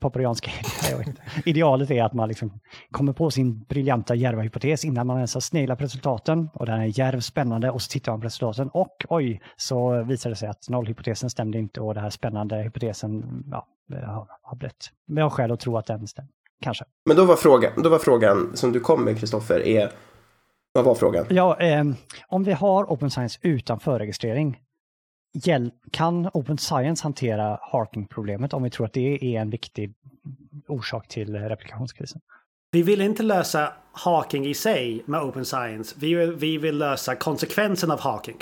papurianska idealet är att man liksom kommer på sin briljanta djärva hypotes innan man ens har sneglat på resultaten. Och den är djärv, spännande och så tittar man på resultaten och oj, så visar det sig att nollhypotesen stämde inte och den här spännande hypotesen ja, har blivit, vi har skäl att tro att den stämmer kanske. Men då var frågan, då var frågan som du kom med, Kristoffer, är vad var frågan? Ja, eh, om vi har Open Science utan förregistrering, kan Open Science hantera harking-problemet om vi tror att det är en viktig orsak till replikationskrisen? Vi vill inte lösa harking i sig med Open Science. Vi vill, vi vill lösa konsekvensen av harking.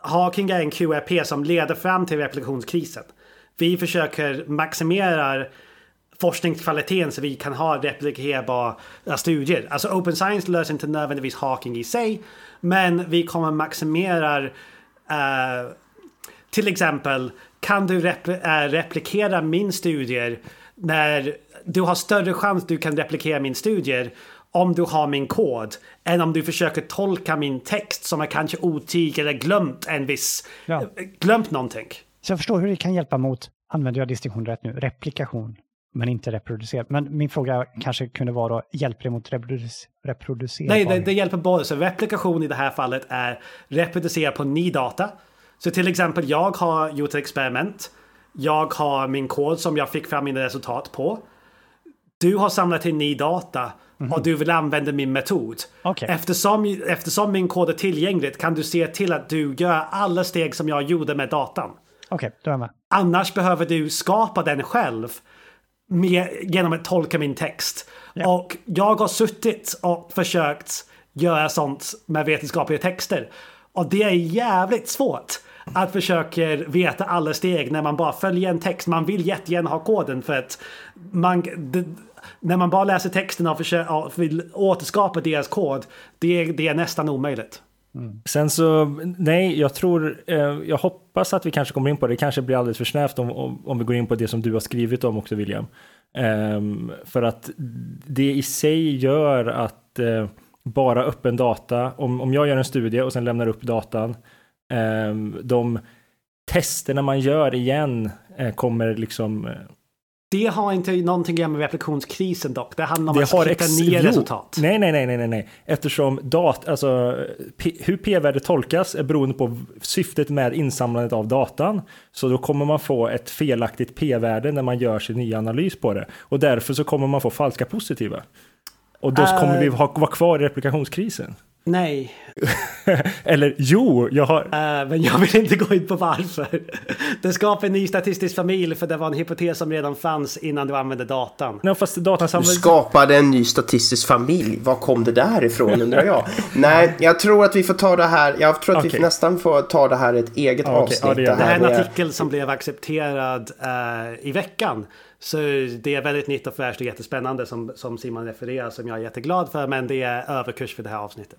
Harking är en QRP som leder fram till replikationskrisen. Vi försöker maximera forskningskvaliteten så vi kan ha replikerbara studier. Alltså Open Science löser inte nödvändigtvis hacking i sig. Men vi kommer maximera uh, till exempel kan du repl uh, replikera min studier när du har större chans du kan replikera min studier om du har min kod än om du försöker tolka min text som är kanske otydlig eller glömt en viss, ja. glömt någonting. Så jag förstår hur det kan hjälpa mot, använder jag distinktion rätt nu, replikation men inte reproducerat. Men min fråga kanske kunde vara då, hjälper det mot reproduc reproducera? Nej, det, det, hjälper både. Så replikation i det här fallet är reproducera på ny data. Så till exempel jag har gjort ett experiment. Jag har min kod som jag fick fram mina resultat på. Du har samlat in ny data mm -hmm. och du vill använda min metod. Okay. Eftersom, eftersom min kod är tillgänglig kan du se till att du gör alla steg som jag gjorde med datan. Okej, okay, då är jag med. Annars behöver du skapa den själv med, genom att tolka min text. Ja. Och jag har suttit och försökt göra sånt med vetenskapliga texter. Och det är jävligt svårt att försöka veta alla steg när man bara följer en text. Man vill jättegärna ha koden för att man, det, när man bara läser texten och, försöker, och vill återskapa deras kod, det, det är nästan omöjligt. Mm. Sen så, nej, jag tror, eh, jag hoppas att vi kanske kommer in på det. Det kanske blir alldeles för snävt om, om, om vi går in på det som du har skrivit om också, William. Eh, för att det i sig gör att eh, bara öppen data, om, om jag gör en studie och sen lämnar upp datan, ehm, de testerna man gör igen eh, kommer liksom eh, det har inte någonting att göra med replikationskrisen dock. Det handlar om det att hitta nya resultat. Nej, nej, nej, nej, nej. Eftersom dat, alltså, hur p-värdet tolkas är beroende på syftet med insamlandet av datan. Så då kommer man få ett felaktigt p-värde när man gör sin nya analys på det. Och därför så kommer man få falska positiva. Och då uh, kommer vi ha, vara kvar i replikationskrisen. Nej. Eller jo, jag har... Uh, men jag vill inte gå in på varför. det skapar en ny statistisk familj för det var en hypotes som redan fanns innan du använde datan. No, fast datan samlade... Du skapade en ny statistisk familj. Var kom det där ifrån undrar jag? Nej, jag tror att vi får ta det här. Jag tror att okay. vi nästan får ta det här ett eget okay. avsnitt. Ja, det, det, här är en artikel som blev accepterad uh, i veckan. Så det är väldigt nytt och fräscht och jättespännande som, som Simon refererar som jag är jätteglad för. Men det är överkurs för det här avsnittet.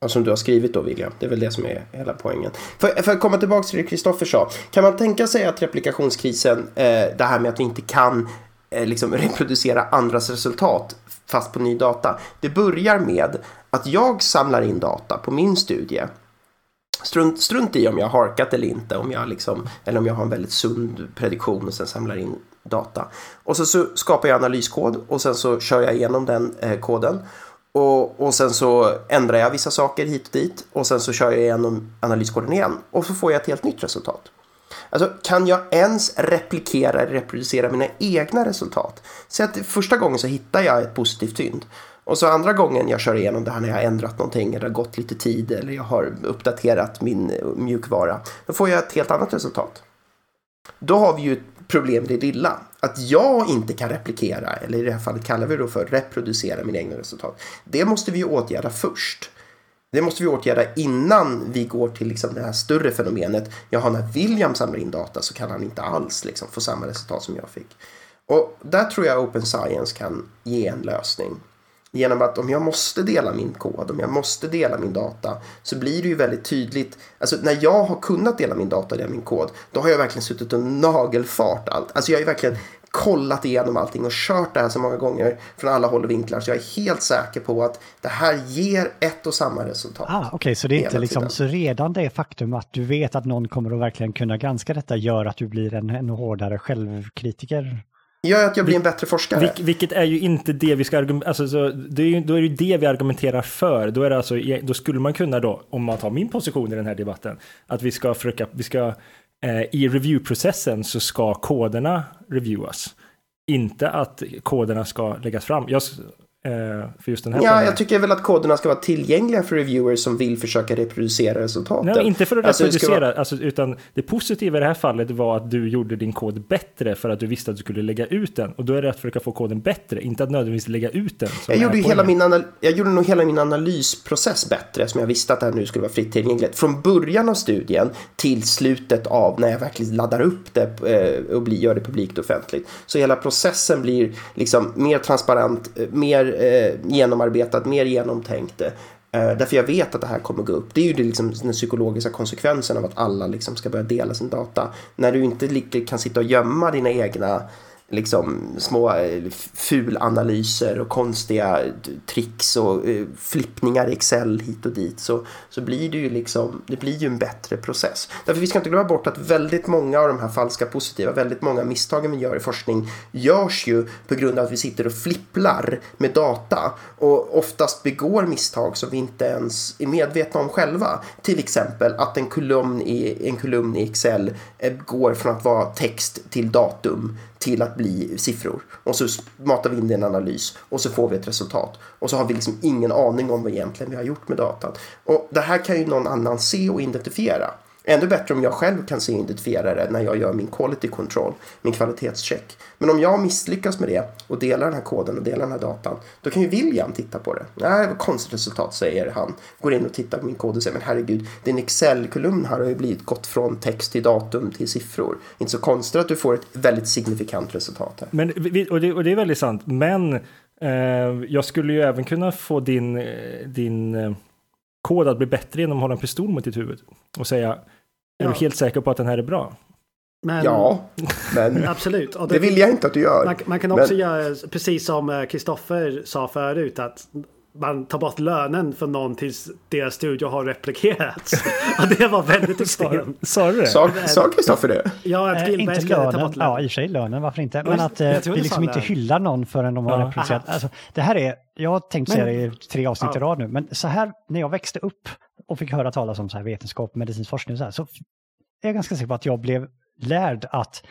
Ja, som du har skrivit då William. Det är väl det som är hela poängen. För, för att komma tillbaka till det Kristoffer sa. Kan man tänka sig att replikationskrisen, eh, det här med att vi inte kan eh, liksom reproducera andras resultat fast på ny data. Det börjar med att jag samlar in data på min studie. Strunt, strunt i om jag har harkat eller inte, om jag liksom, eller om jag har en väldigt sund prediktion och sen samlar in data. Och så, så skapar jag analyskod och sen så kör jag igenom den eh, koden. Och, och sen så ändrar jag vissa saker hit och dit och sen så kör jag igenom analyskoden igen och så får jag ett helt nytt resultat. Alltså, kan jag ens replikera reproducera mina egna resultat? Så att första gången så hittar jag ett positivt fynd. Och så andra gången jag kör igenom det här när jag har ändrat någonting eller det har gått lite tid eller jag har uppdaterat min mjukvara. Då får jag ett helt annat resultat. Då har vi ju ett problem i det lilla. Att jag inte kan replikera, eller i det här fallet kallar vi det för reproducera mina egna resultat. Det måste vi åtgärda först. Det måste vi åtgärda innan vi går till liksom det här större fenomenet. Jaha, när William samlar in data så kan han inte alls liksom få samma resultat som jag fick. Och där tror jag Open Science kan ge en lösning. Genom att om jag måste dela min kod, om jag måste dela min data, så blir det ju väldigt tydligt. Alltså när jag har kunnat dela min data, dela min kod, då har jag verkligen suttit och nagelfart allt. Alltså jag har ju verkligen kollat igenom allting och kört det här så många gånger från alla håll och vinklar så jag är helt säker på att det här ger ett och samma resultat. Ah, Okej, okay, så det är inte liksom, så redan det faktum att du vet att någon kommer att verkligen kunna granska detta gör att du blir en, en hårdare självkritiker? Gör att jag blir en bättre forskare. Vil, vilket är ju inte det vi ska argumentera, alltså, så, det är ju, då är det ju det vi argumenterar för. Då, är det alltså, då skulle man kunna då, om man tar min position i den här debatten, att vi ska försöka, vi ska, eh, i reviewprocessen så ska koderna reviewas. Inte att koderna ska läggas fram. Jag, för just den här ja, jag tycker väl att koderna ska vara tillgängliga för reviewers som vill försöka reproducera resultaten. Nej, inte för att alltså, reproducera, vara... alltså, utan det positiva i det här fallet var att du gjorde din kod bättre för att du visste att du skulle lägga ut den. Och då är det att försöka få koden bättre, inte att nödvändigtvis lägga ut den. Jag gjorde, hela min anal- jag gjorde nog hela min analysprocess bättre, som jag visste att det här nu skulle vara fritt tillgängligt. Från början av studien till slutet av när jag verkligen laddar upp det eh, och gör det publikt offentligt. Så hela processen blir liksom mer transparent, eh, mer eh, genomarbetat, mer genomtänkt. Eh, därför jag vet att det här kommer gå upp. Det är ju det, liksom, den psykologiska konsekvensen av att alla liksom, ska börja dela sin data. När du inte kan sitta och gömma dina egna liksom små eh, fulanalyser och konstiga tricks och eh, flippningar i Excel hit och dit så, så blir det ju liksom, det blir ju en bättre process. Därför vi ska inte glömma bort att väldigt många av de här falska positiva, väldigt många misstagen vi gör i forskning görs ju på grund av att vi sitter och flipplar med data och oftast begår misstag som vi inte ens är medvetna om själva. Till exempel att en kolumn i, en kolumn i Excel eh, går från att vara text till datum till att bli siffror. Och så matar vi in det i en analys och så får vi ett resultat. Och så har vi liksom ingen aning om vad egentligen vi har gjort med datan. Och det här kan ju någon annan se och identifiera. Ännu bättre om jag själv kan se och identifiera det när jag gör min quality control, min kvalitetscheck. Men om jag misslyckas med det och delar den här koden och delar den här datan, då kan ju William titta på det. Nej, vad konstigt resultat, säger han. Går in och tittar på min kod och säger, men herregud, din Excel-kolumn här har ju blivit gått från text till datum till siffror. Inte så konstigt att du får ett väldigt signifikant resultat här. Men, och det, och det är väldigt sant, men eh, jag skulle ju även kunna få din, eh, din eh, kod att bli bättre genom att hålla en pistol mot ditt huvud och säga är ja. du helt säker på att den här är bra? Men, ja, men absolut. det, det, vill jag inte att du gör. Man, man kan också men, göra precis som Kristoffer sa förut att man tar bort lönen för någon tills deras studio har replikerats. och det var väldigt extremt. Sa du det? Sa Kristoffer det? Ja, att Gillberg äh, skulle ta bort lönen. Ja, i och för sig lönen, varför inte? Men att eh, vi liksom inte hyllar någon förrän de har ja. replicerat. Alltså, det här är, jag har tänkt säga det i tre avsnitt ja. i rad nu, men så här när jag växte upp och fick höra talas om så här vetenskap, medicinsk forskning så här, så är jag ganska säker på att jag blev lärd att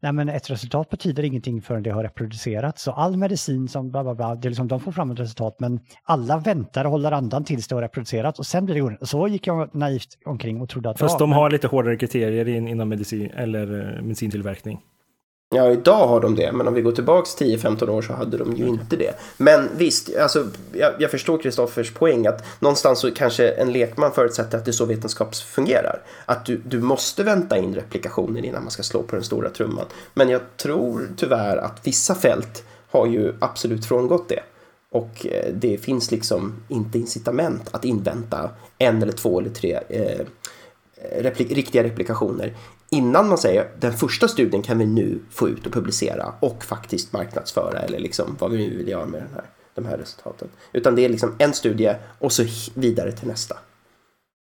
nej men ett resultat betyder ingenting förrän det har reproducerats. Så all medicin som bla bla bla, det är liksom, de får fram ett resultat men alla väntar och håller andan tills det har reproducerats och sen blir det gjort. Så gick jag naivt omkring och trodde att... Fast ja, de men... har lite hårdare kriterier in, inom medicin eller eh, medicintillverkning. Ja, idag har de det, men om vi går tillbaks 10-15 år så hade de ju inte det. Men visst, alltså, jag, jag förstår Kristoffers poäng att någonstans så kanske en lekman förutsätter att det är så vetenskap fungerar. Att du, du måste vänta in replikationer innan man ska slå på den stora trumman. Men jag tror tyvärr att vissa fält har ju absolut frångått det. Och eh, det finns liksom inte incitament att invänta en eller två eller tre eh, replik riktiga replikationer innan man säger den första studien kan vi nu få ut och publicera och faktiskt marknadsföra eller liksom vad vi nu vill göra med den här, de här resultaten. Utan det är liksom en studie och så vidare till nästa.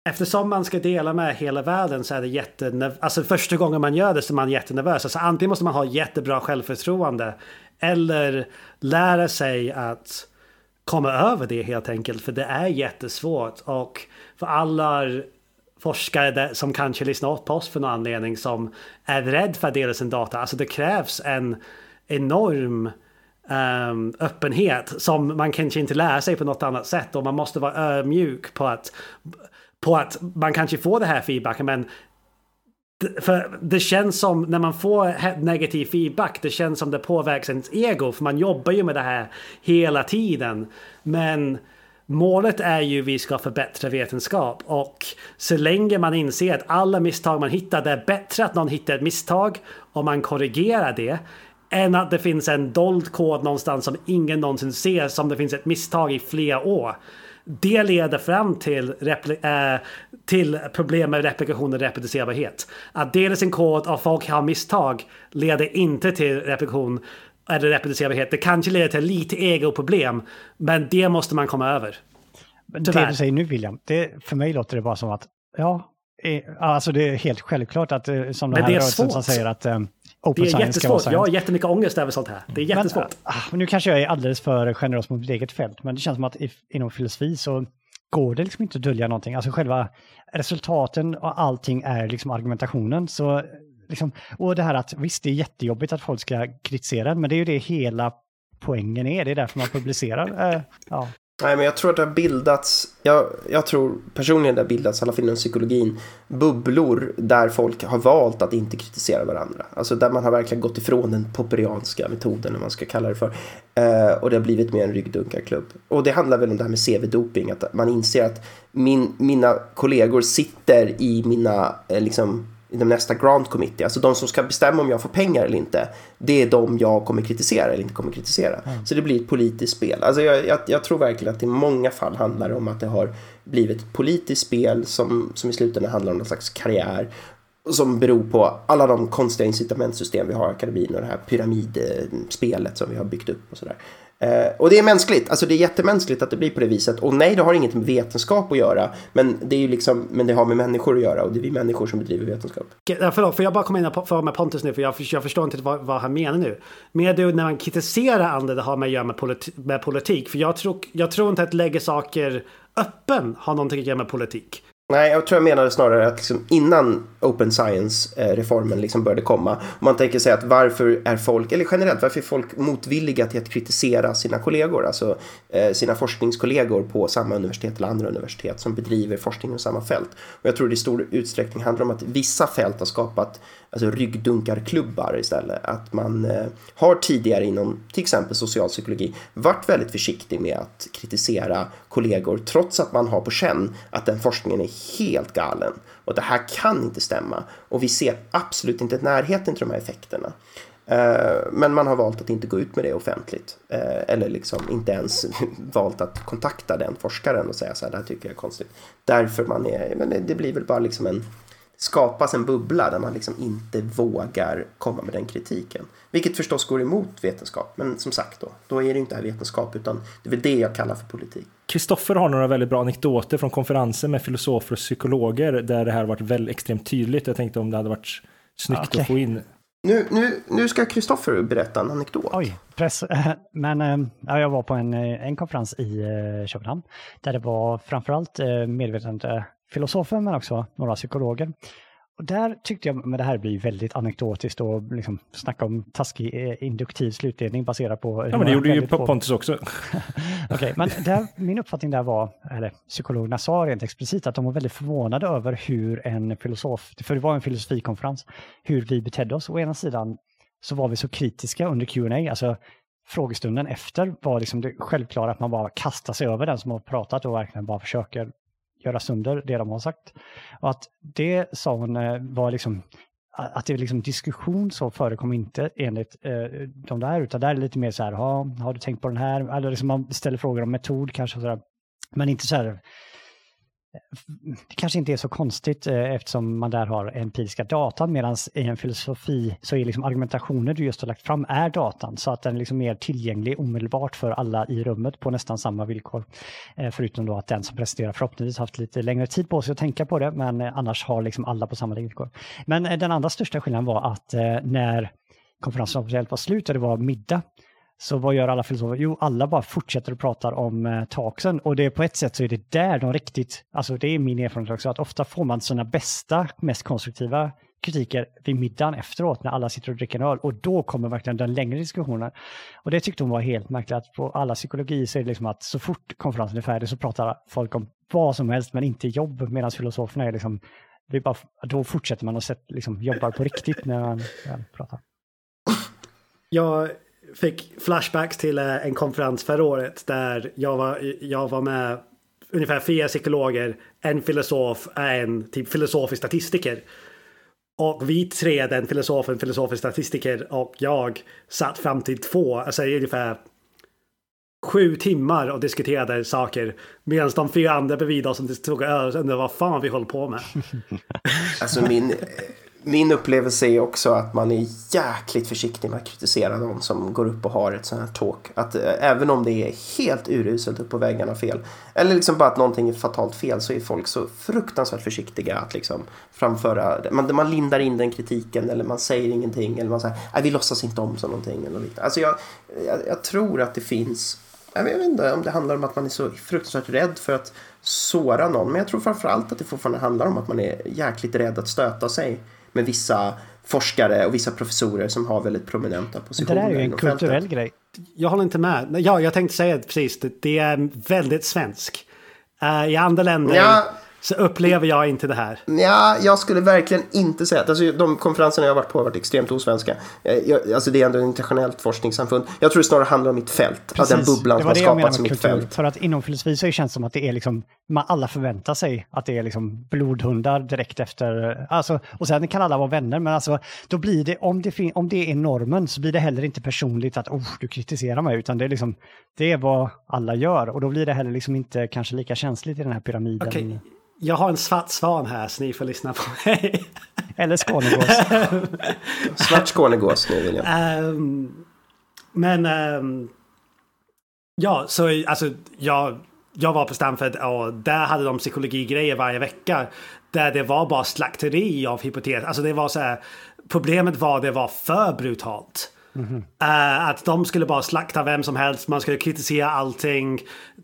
Eftersom man ska dela med hela världen så är det jättenervöst. Alltså första gången man gör det så är man jättenervös. Alltså antingen måste man ha jättebra självförtroende eller lära sig att komma över det helt enkelt. För det är jättesvårt och för alla forskare som kanske lyssnar på oss för någon anledning som är rädd för att dela sin data. Alltså det krävs en enorm um, öppenhet som man kanske inte lär sig på något annat sätt och man måste vara ödmjuk på att, på att man kanske får det här feedbacken men för det känns som när man får negativ feedback, det känns som det påverkar ens ego för man jobbar ju med det här hela tiden. Men Målet är ju vi ska förbättra vetenskap och så länge man inser att alla misstag man hittar, det är bättre att någon hittar ett misstag och man korrigerar det än att det finns en dold kod någonstans som ingen någonsin ser som det finns ett misstag i flera år. Det leder fram till, äh, till problem med replikation och reproducerbarhet. Att dela sin kod och folk har misstag leder inte till replikation eller reproducerbarhet. Det kanske leder till lite egoproblem, men det måste man komma över. Tyvärr. Det du säger nu William, det, för mig låter det bara som att, ja, alltså det är helt självklart att eh, som den här rörelsen som säger att um, open. Det är jättesvårt, jag har jättemycket ångest över sånt här. Det är jättesvårt. Men, uh, nu kanske jag är alldeles för generös mot mitt eget fält, men det känns som att inom filosofi så går det liksom inte att dölja någonting. Alltså själva resultaten och allting är liksom argumentationen. Så liksom, och det här att visst, det är jättejobbigt att folk ska kritisera, men det är ju det hela poängen är. Det är därför man publicerar. Eh, ja. Nej, men jag tror att det har bildats, jag, jag tror personligen det har bildats, i alla fall inom psykologin, bubblor där folk har valt att inte kritisera varandra. Alltså där man har verkligen gått ifrån den popperianska metoden, eller man ska kalla det för. Eh, och det har blivit mer en ryggdunkarklubb. Och det handlar väl om det här med CV-doping, att man inser att min, mina kollegor sitter i mina, eh, liksom, inom nästa grant committee, alltså de som ska bestämma om jag får pengar eller inte, det är de jag kommer kritisera eller inte kommer kritisera. Mm. Så det blir ett politiskt spel. Alltså jag, jag, jag, tror verkligen att det i många fall handlar om att det har blivit ett politiskt spel som, som i slutändan handlar om någon slags karriär som beror på alla de konstiga incitamentsystem vi har i akademin och det här pyramidspelet som vi har byggt upp och sådär. Eh, och det är mänskligt, alltså det är jättemänskligt att det blir på det viset. Och nej, det har inget med vetenskap att göra, men det är ju liksom, men det har med människor att göra och det är vi människor som bedriver vetenskap. Okay, förlåt, får jag bara komma in och fråga med Pontus nu, för jag, jag förstår inte vad, vad, han menar nu. Men du, när man kritiserar andra, det har med att göra med, politi med politik. För jag tror, jag tror inte att lägga saker öppen har någonting att göra med politik. Nej, jag tror jag menade snarare att liksom innan Open Science-reformen liksom började komma, om man tänker sig att varför är folk, eller generellt, varför är folk motvilliga till att kritisera sina kollegor, alltså eh, sina forskningskollegor på samma universitet eller andra universitet som bedriver forskning inom samma fält. Och jag tror det i stor utsträckning handlar om att vissa fält har skapat alltså ryggdunkarklubbar istället. Att man eh, har tidigare inom till exempel socialpsykologi varit väldigt försiktig med att kritisera kollegor trots att man har på känn att den forskningen är helt galen och det här kan inte stämma och vi ser absolut inte närheten till de här effekterna. Eh, men man har valt att inte gå ut med det offentligt. Eh, eller liksom inte ens valt att kontakta den forskaren och säga så här, det här tycker jag är konstigt. Därför man är, men det blir väl bara liksom en skapas en bubbla där man liksom inte vågar komma med den kritiken. Vilket förstås går emot vetenskap, men som sagt då, då är det inte här vetenskap utan det är väl det jag kallar för politik. Kristoffer har några väldigt bra anekdoter från konferenser med filosofer och psykologer där det här varit väldigt extremt tydligt. Jag tänkte om det hade varit snyggt okay. att få in. Nu, nu, nu ska Kristoffer berätta en anekdot. Oj, press. Men ja, jag var på en, en konferens i eh, Köpenhamn där det var framförallt eh, medvetande filosofer men också några psykologer. Och där tyckte jag, men det här blir väldigt anekdotiskt och liksom snacka om taskig eh, induktiv slutledning baserat på... Ja, men det gjorde ju Pontus också. Okej, okay, men där, min uppfattning där var, eller psykologerna sa rent explicit att de var väldigt förvånade över hur en filosof, för det var en filosofikonferens, hur vi betedde oss. Å ena sidan så var vi så kritiska under Q&A, alltså frågestunden efter var liksom det självklara att man bara kastar sig över den som har pratat och verkligen bara försöker göra sönder det de har sagt. Och att det sa hon eh, var liksom att det är liksom diskussion så förekom inte enligt eh, de där, utan där är det lite mer så här, har du tänkt på den här? Eller liksom man ställer frågor om metod kanske, så där. men inte så här det kanske inte är så konstigt eh, eftersom man där har empiriska data medan i en filosofi så är liksom argumentationer du just har lagt fram är datan så att den liksom är liksom mer tillgänglig omedelbart för alla i rummet på nästan samma villkor. Eh, förutom då att den som presenterar förhoppningsvis haft lite längre tid på sig att tänka på det men eh, annars har liksom alla på samma villkor. Men den andra största skillnaden var att när konferensen officiellt var slut och det var middag så vad gör alla filosofer? Jo, alla bara fortsätter att prata om eh, talksen och det är på ett sätt så är det där de riktigt, alltså det är min erfarenhet också, att ofta får man sina bästa, mest konstruktiva kritiker vid middagen efteråt när alla sitter och dricker en öl och då kommer verkligen den längre diskussionen. Och det tyckte hon var helt märkligt att på alla psykologi så är det liksom att så fort konferensen är färdig så pratar folk om vad som helst men inte jobb medan filosoferna är liksom det är bara, då fortsätter man och liksom, jobbar på riktigt när man ja, pratar. Jag fick flashbacks till eh, en konferens förra året där jag var, jag var med ungefär fyra psykologer, en filosof, en typ filosofisk statistiker. Och vi tre, den filosofen, filosofisk statistiker och jag satt fram till två, alltså ungefär sju timmar och diskuterade saker. Medan de fyra andra bredvid oss som tog öl undrade vad fan vi håller på med. Alltså min, min upplevelse är också att man är jäkligt försiktig med att kritisera någon som går upp och har ett sånt här talk. Att äh, även om det är helt uruselt upp på väggarna fel. Eller liksom bara att någonting är fatalt fel så är folk så fruktansvärt försiktiga att liksom framföra. Man, man lindar in den kritiken eller man säger ingenting. Eller man säger vi låtsas inte om så någonting. Eller liknande. Alltså jag, jag, jag tror att det finns jag vet inte om det handlar om att man är så fruktansvärt rädd för att såra någon. Men jag tror framförallt att det fortfarande handlar om att man är jäkligt rädd att stöta sig med vissa forskare och vissa professorer som har väldigt prominenta positioner. Det där är ju en kulturell grej. Jag håller inte med. Ja, jag tänkte säga det precis. Det är väldigt svensk. Uh, I andra länder ja så upplever jag inte det här. Ja, jag skulle verkligen inte säga att alltså, de konferenserna jag har varit på har varit extremt osvenska. Eh, jag, alltså det är ändå ett internationellt forskningssamfund. Jag tror det snarare handlar om mitt fält. Precis. Den bubblan som har skapats i mitt fält. För att inom filosofi så känns det som att det är liksom, man alla förväntar sig att det är liksom blodhundar direkt efter, alltså, och sen kan alla vara vänner, men alltså då blir det, om det, om det är normen så blir det heller inte personligt att oh, du kritiserar mig, utan det är liksom, det är vad alla gör och då blir det heller liksom inte kanske lika känsligt i den här pyramiden. Okay jag har en svart svan här så ni får lyssna på mig. Eller Skånegås. svart Skånegås nu vill jag. Um, men um, ja, så alltså jag, jag var på Stanford och där hade de psykologigrejer varje vecka. Där det var bara slakteri av hypoteser. Alltså det var så här. Problemet var det var för brutalt. Mm -hmm. uh, att de skulle bara slakta vem som helst, man skulle kritisera allting.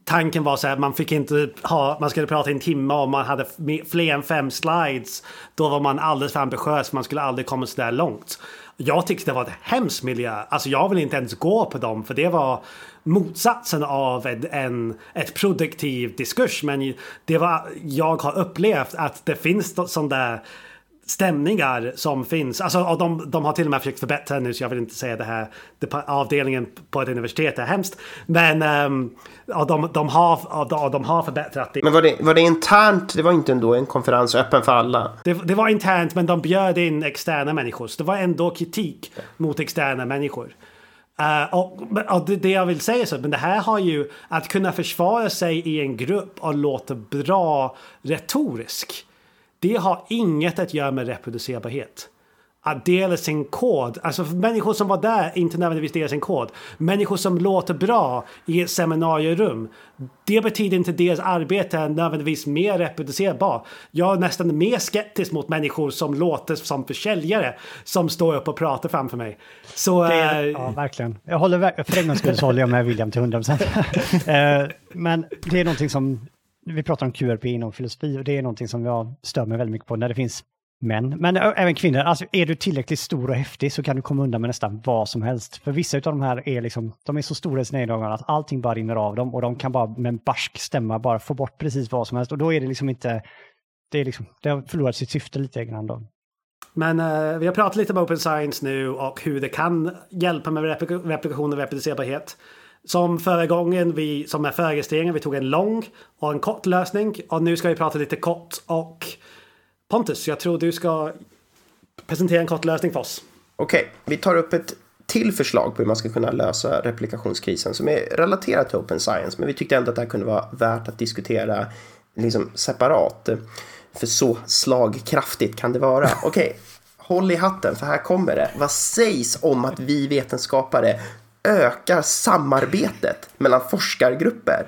Tanken var så här, man fick inte ha, man skulle prata en timme om man hade fler än fem slides. Då var man alldeles för ambitiös, man skulle aldrig komma så där långt. Jag tyckte det var ett hemskt miljö. Alltså jag vill inte ens gå på dem för det var motsatsen av en, en, ett produktiv diskurs. Men det var, jag har upplevt att det finns sån där stämningar som finns. Alltså, och de, de har till och med försökt förbättra nu så jag vill inte säga det här det, avdelningen på ett universitet är hemskt. Men um, och de, de, har, och de har förbättrat det. Men var det, var det internt? Det var inte ändå en konferens öppen för alla? Det, det var internt men de bjöd in externa människor. Så det var ändå kritik mot externa människor. Uh, och, och det, det, jag vill säga så, men det här har ju att kunna försvara sig i en grupp och låta bra retorisk. Det har inget att göra med reproducerbarhet. Att dela sin kod, alltså människor som var där, inte nödvändigtvis dela sin kod. Människor som låter bra i ett seminarierum. Det betyder inte deras arbete är nödvändigtvis mer reproducerbart. Jag är nästan mer skeptisk mot människor som låter som försäljare som står upp och pratar framför mig. Så, är, äh, ja, verkligen. Jag håller, för en gångs skull så håller jag med William till 100 procent. Eh, men det är någonting som vi pratar om QRP inom filosofi och det är någonting som jag stör mig väldigt mycket på när det finns män, men även kvinnor. Alltså är du tillräckligt stor och häftig så kan du komma undan med nästan vad som helst. För vissa av de här är liksom, de är så stora i sina egna ögon att allting bara rinner av dem och de kan bara med en barsk stämma bara få bort precis vad som helst och då är det liksom inte, det är liksom, det har förlorat sitt syfte lite grann då. Men uh, vi har pratat lite om open science nu och hur det kan hjälpa med replikation och reproducerbarhet. Som förra gången, vi, som med förregistreringen, vi tog en lång och en kort lösning. Och nu ska vi prata lite kort och Pontus, jag tror du ska presentera en kort lösning för oss. Okej, okay, vi tar upp ett till förslag på hur man ska kunna lösa replikationskrisen som är relaterat till Open Science. Men vi tyckte ändå att det här kunde vara värt att diskutera liksom separat. För så slagkraftigt kan det vara. Okej, okay, håll i hatten för här kommer det. Vad sägs om att vi vetenskapare ökar samarbetet mellan forskargrupper.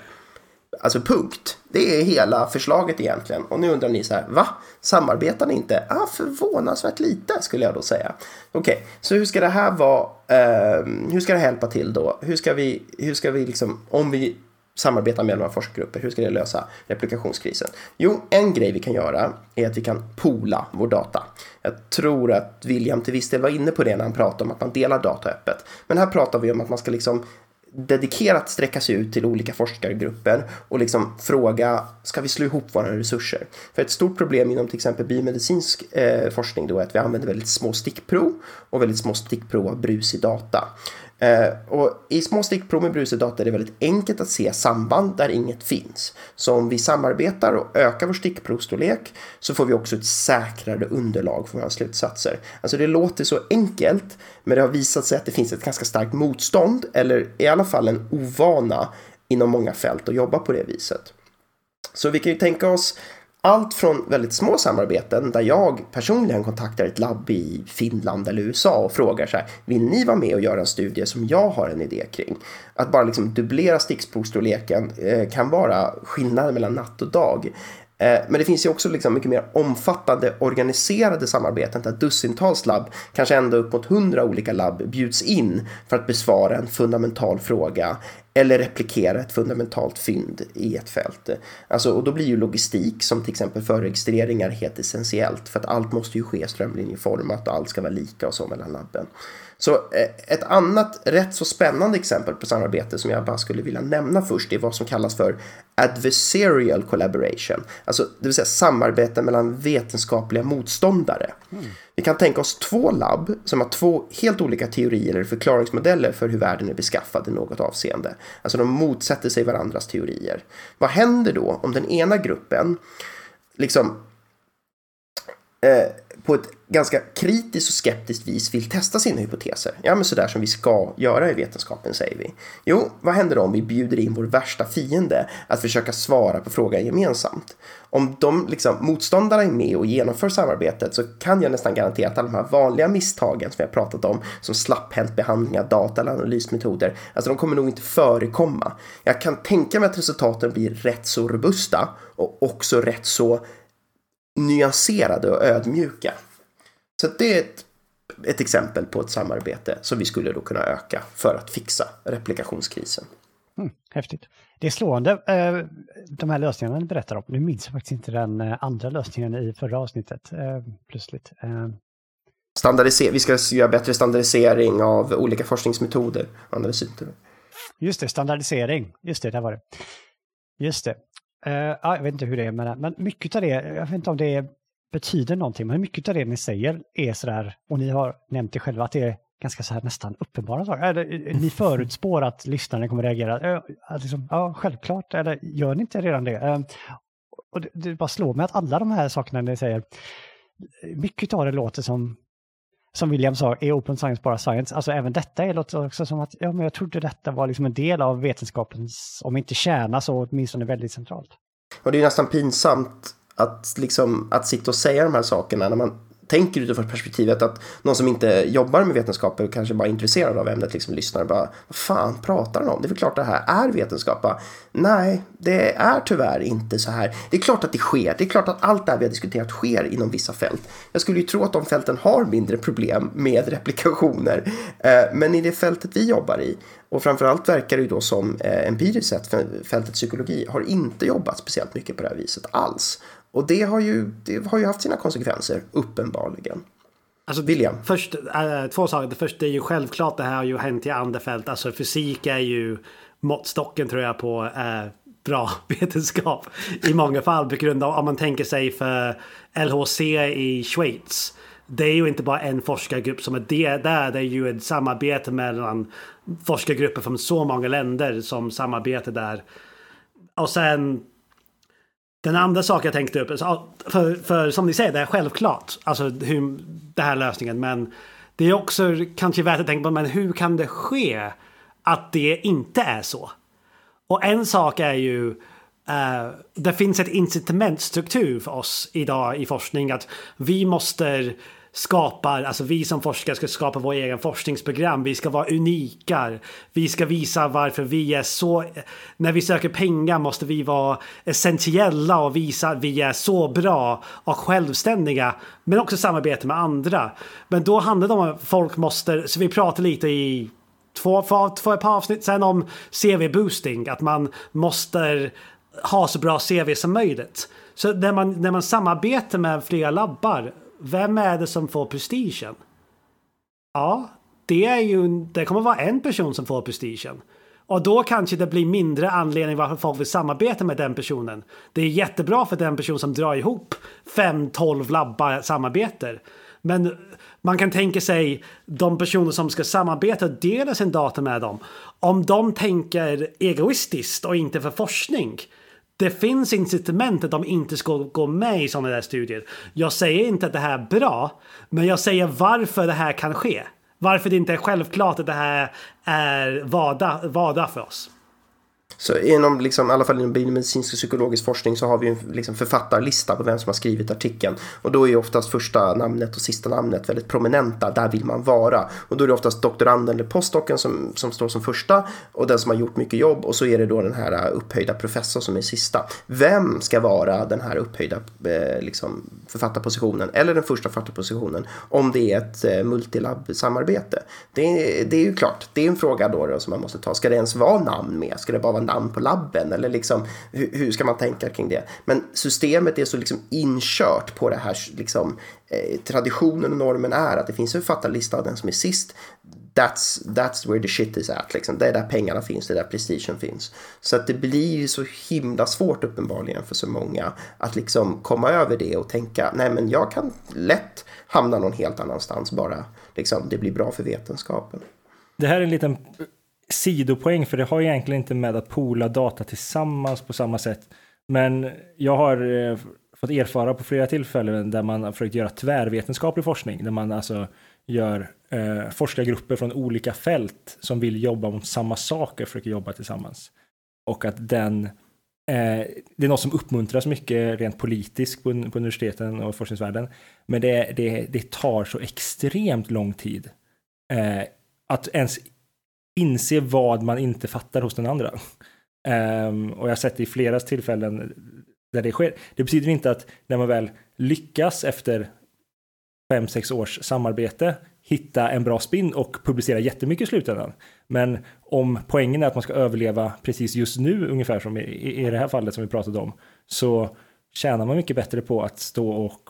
Alltså punkt. Det är hela förslaget egentligen. Och nu undrar ni så här, va? Samarbetar ni inte? Ah, förvånansvärt lite skulle jag då säga. Okej, okay, så hur ska det här vara? Eh, hur ska det hjälpa till då? Hur ska vi, hur ska vi liksom, om vi samarbeta med några forskargrupper, hur ska det lösa replikationskrisen? Jo, en grej vi kan göra är att vi kan poola vår data. Jag tror att William till viss del var inne på det när han pratade om att man delar data öppet. Men här pratar vi om att man ska liksom dedikerat sträcka sig ut till olika forskargrupper och liksom fråga, ska vi slå ihop våra resurser? För ett stort problem inom till exempel biomedicinsk eh, forskning då är att vi använder väldigt små stickprov och väldigt små stickprov av brusig data. Eh, och I små stickprov med brusedata är det väldigt enkelt att se samband där inget finns. Så om vi samarbetar och ökar vår stickprovstorlek så får vi också ett säkrare underlag för våra slutsatser. Alltså det låter så enkelt, men det har visat sig att det finns ett ganska starkt motstånd, eller i alla fall en ovana inom många fält att jobba på det viset. Så vi kan ju tänka oss allt från väldigt små samarbeten där jag personligen kontaktar ett labb i Finland eller USA och frågar så här, vill ni vara med och göra en studie som jag har en idé kring? Att bara liksom dubblera stickprovsstorleken eh, kan vara skillnaden mellan natt och dag. Eh, men det finns ju också liksom mycket mer omfattande organiserade samarbeten där dussintals labb, kanske ända upp mot hundra olika labb bjuds in för att besvara en fundamental fråga eller replikera ett fundamentalt fynd i ett fält. Alltså, och då blir ju logistik, som till exempel förregistreringar, helt essentiellt för att allt måste ju ske strömlinjeformat och allt ska vara lika och så mellan labben. Så eh, ett annat rätt så spännande exempel på samarbete som jag bara skulle vilja nämna först är vad som kallas för adversarial collaboration, alltså det vill säga samarbete mellan vetenskapliga motståndare. Mm. Vi kan tänka oss två labb som har två helt olika teorier eller förklaringsmodeller för hur världen är beskaffad i något avseende. Alltså de motsätter sig varandras teorier. Vad händer då om den ena gruppen liksom eh, på ett ganska kritiskt och skeptiskt vis vill testa sina hypoteser. Ja, men sådär som vi ska göra i vetenskapen, säger vi. Jo, vad händer då om vi bjuder in vår värsta fiende att försöka svara på frågan gemensamt? Om de liksom, motståndarna är med och genomför samarbetet så kan jag nästan garantera att alla de här vanliga misstagen som vi har pratat om, som slapphänt behandling av data eller analysmetoder, alltså de kommer nog inte förekomma. Jag kan tänka mig att resultaten blir rätt så robusta och också rätt så nyanserade och ödmjuka. Så det är ett, ett exempel på ett samarbete som vi skulle då kunna öka för att fixa replikationskrisen. Mm, häftigt. Det är slående, eh, de här lösningarna ni berättar om. Nu minns jag faktiskt inte den eh, andra lösningen i förra avsnittet eh, plötsligt. Standardiser vi ska göra bättre standardisering av olika forskningsmetoder. Just det, standardisering. Just det, där var det. Just det. Jag vet inte hur det är med det, men mycket av det, jag vet inte om det betyder någonting, men mycket av det ni säger är sådär, och ni har nämnt det själva, att det är ganska så här nästan uppenbara saker. Eller, ni förutspår att lyssnaren kommer reagera. Uh, liksom, ja, självklart, eller gör ni inte redan det? Ehm, och det, det bara slår mig att alla de här sakerna ni säger, mycket av det låter som som William sa, är open science bara science? Alltså även detta låter också som att ja, men jag trodde detta var liksom en del av vetenskapens, om inte kärna så åtminstone väldigt centralt. Och det är nästan pinsamt att, liksom, att sitta och säga de här sakerna när man tänker utifrån perspektivet att någon som inte jobbar med vetenskap och kanske bara är intresserad av ämnet liksom lyssnar och bara vad fan pratar han om? Det är väl klart det här är vetenskap. Nej, det är tyvärr inte så här. Det är klart att det sker. Det är klart att allt det här vi har diskuterat sker inom vissa fält. Jag skulle ju tro att de fälten har mindre problem med replikationer. Eh, men i det fältet vi jobbar i och framförallt verkar det ju då som eh, empiriskt sett fältet psykologi har inte jobbat speciellt mycket på det här viset alls. Och det har ju, det har ju haft sina konsekvenser, uppenbarligen. Alltså, William? Först, äh, två saker. Det första är ju självklart, det här har ju hänt i andra fält. Alltså fysik är ju måttstocken tror jag på äh, bra vetenskap i många fall. På grund av om man tänker sig för LHC i Schweiz. Det är ju inte bara en forskargrupp som är det där. Det är ju ett samarbete mellan forskargrupper från så många länder som samarbetar där. Och sen den andra saken jag tänkte upp, för, för som ni säger, det är självklart, alltså hur, det här lösningen, men det är också kanske värt att tänka på, men hur kan det ske att det inte är så? Och en sak är ju, uh, det finns ett incitamentstruktur för oss idag i forskning att vi måste skapar, alltså vi som forskare ska skapa vår egen forskningsprogram. Vi ska vara unika. Vi ska visa varför vi är så, när vi söker pengar måste vi vara essentiella och visa att vi är så bra och självständiga. Men också samarbeta med andra. Men då handlar det om att folk måste, så vi pratar lite i två, för, för ett par avsnitt sen om CV-boosting. Att man måste ha så bra CV som möjligt. Så när man, när man samarbetar med flera labbar, vem är det som får prestigen? Ja, det, är ju, det kommer vara en person som får prestigen. Och då kanske det blir mindre anledning varför folk vill samarbeta med den personen. Det är jättebra för den person som drar ihop 5-12 labbar samarbetar. Men man kan tänka sig de personer som ska samarbeta och dela sin data med dem. Om de tänker egoistiskt och inte för forskning. Det finns incitament att de inte ska gå med i sådana där studier. Jag säger inte att det här är bra, men jag säger varför det här kan ske. Varför det inte är självklart att det här är vardag, vardag för oss. Så inom, liksom, i alla fall inom biomedicinsk och psykologisk forskning så har vi en liksom, författarlista på vem som har skrivit artikeln. Och då är ju oftast första namnet och sista namnet väldigt prominenta, där vill man vara. Och då är det oftast doktoranden eller postdocken som, som står som första och den som har gjort mycket jobb och så är det då den här eh, upphöjda professor som är sista. Vem ska vara den här upphöjda eh, liksom, författarpositionen eller den första författarpositionen om det är ett eh, multilab-samarbete? Det, det är ju klart, det är en fråga då, då som man måste ta. Ska det ens vara namn med? Ska det bara vara namn på labben? Eller liksom, hur, hur, ska man tänka kring det? Men systemet är så liksom inkört på det här, liksom, eh, traditionen och normen är att det finns en författarlista av den som är sist. That's, that's where the shit is at. Liksom. Det är där pengarna finns, det är där prestigen finns. Så att det blir så himla svårt uppenbarligen för så många att liksom komma över det och tänka nej men jag kan lätt hamna någon helt annanstans bara liksom, det blir bra för vetenskapen. Det här är en liten sidopoäng, för det har egentligen inte med att poola data tillsammans på samma sätt. Men jag har eh, fått erfara på flera tillfällen där man har försökt göra tvärvetenskaplig forskning, där man alltså gör eh, forskargrupper från olika fält som vill jobba mot samma saker, försöker jobba tillsammans. Och att den eh, det är något som uppmuntras mycket rent politiskt på, på universiteten och forskningsvärlden. Men det, det, det tar så extremt lång tid eh, att ens inse vad man inte fattar hos den andra. Um, och jag har sett det i flera tillfällen där det sker. Det betyder inte att när man väl lyckas efter fem, sex års samarbete hitta en bra spin och publicera jättemycket i slutändan. Men om poängen är att man ska överleva precis just nu, ungefär som i, i det här fallet som vi pratade om, så tjänar man mycket bättre på att stå och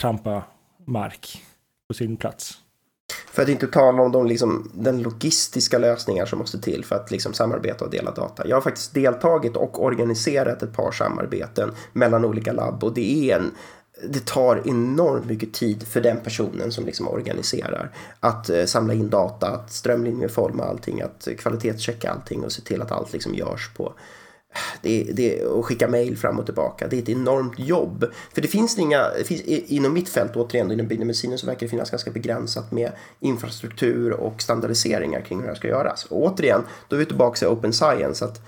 trampa mark på sin plats. För att inte tala om de, liksom, den logistiska lösningar som måste till för att liksom, samarbeta och dela data. Jag har faktiskt deltagit och organiserat ett par samarbeten mellan olika labb och det är en det tar enormt mycket tid för den personen som liksom organiserar. Att eh, samla in data, att strömlinjeforma allting, att kvalitetschecka allting och se till att allt liksom görs på det, det, och skicka mejl fram och tillbaka. Det är ett enormt jobb. För det finns inga, det finns, inom mitt fält återigen, inom biomedicinen så verkar det finnas ganska begränsat med infrastruktur och standardiseringar kring hur det här ska göras. Och återigen, då är vi tillbaka till open science. Att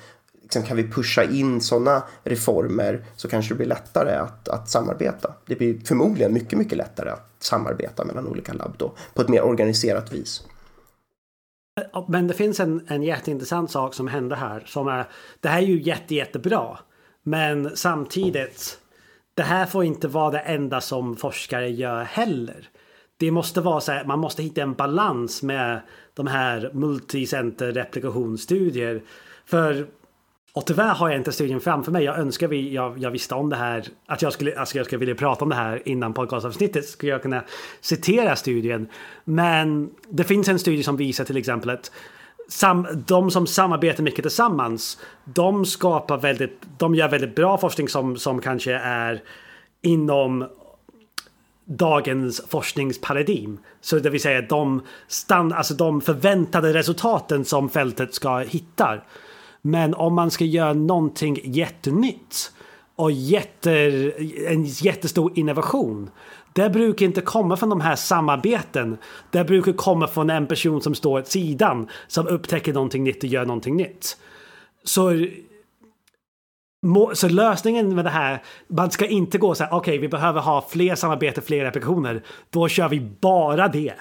liksom, kan vi pusha in sådana reformer så kanske det blir lättare att, att samarbeta. Det blir förmodligen mycket, mycket lättare att samarbeta mellan olika labb då på ett mer organiserat vis. Men det finns en, en jätteintressant sak som hände här. Som är, det här är ju jätte, jättebra. Men samtidigt, det här får inte vara det enda som forskare gör heller. Det måste vara så här, man måste hitta en balans med de här multicenter replikationsstudier. För och tyvärr har jag inte studien framför mig. Jag önskar vi, jag, jag visste om det här. Att jag skulle, alltså jag skulle vilja prata om det här innan podcastavsnittet. Skulle jag kunna citera studien. Men det finns en studie som visar till exempel att sam, de som samarbetar mycket tillsammans. De skapar väldigt, de gör väldigt bra forskning som, som kanske är inom dagens forskningsparadigm. Så det vill säga de, stand, alltså de förväntade resultaten som fältet ska hitta. Men om man ska göra någonting jättenytt och jätte, en jättestor innovation. Det brukar inte komma från de här samarbeten. Det brukar komma från en person som står åt sidan som upptäcker någonting nytt och gör någonting nytt. Så må- Så lösningen med det här, man ska inte gå så här, okej vi behöver ha fler samarbete, fler applikationer. Då kör vi bara det.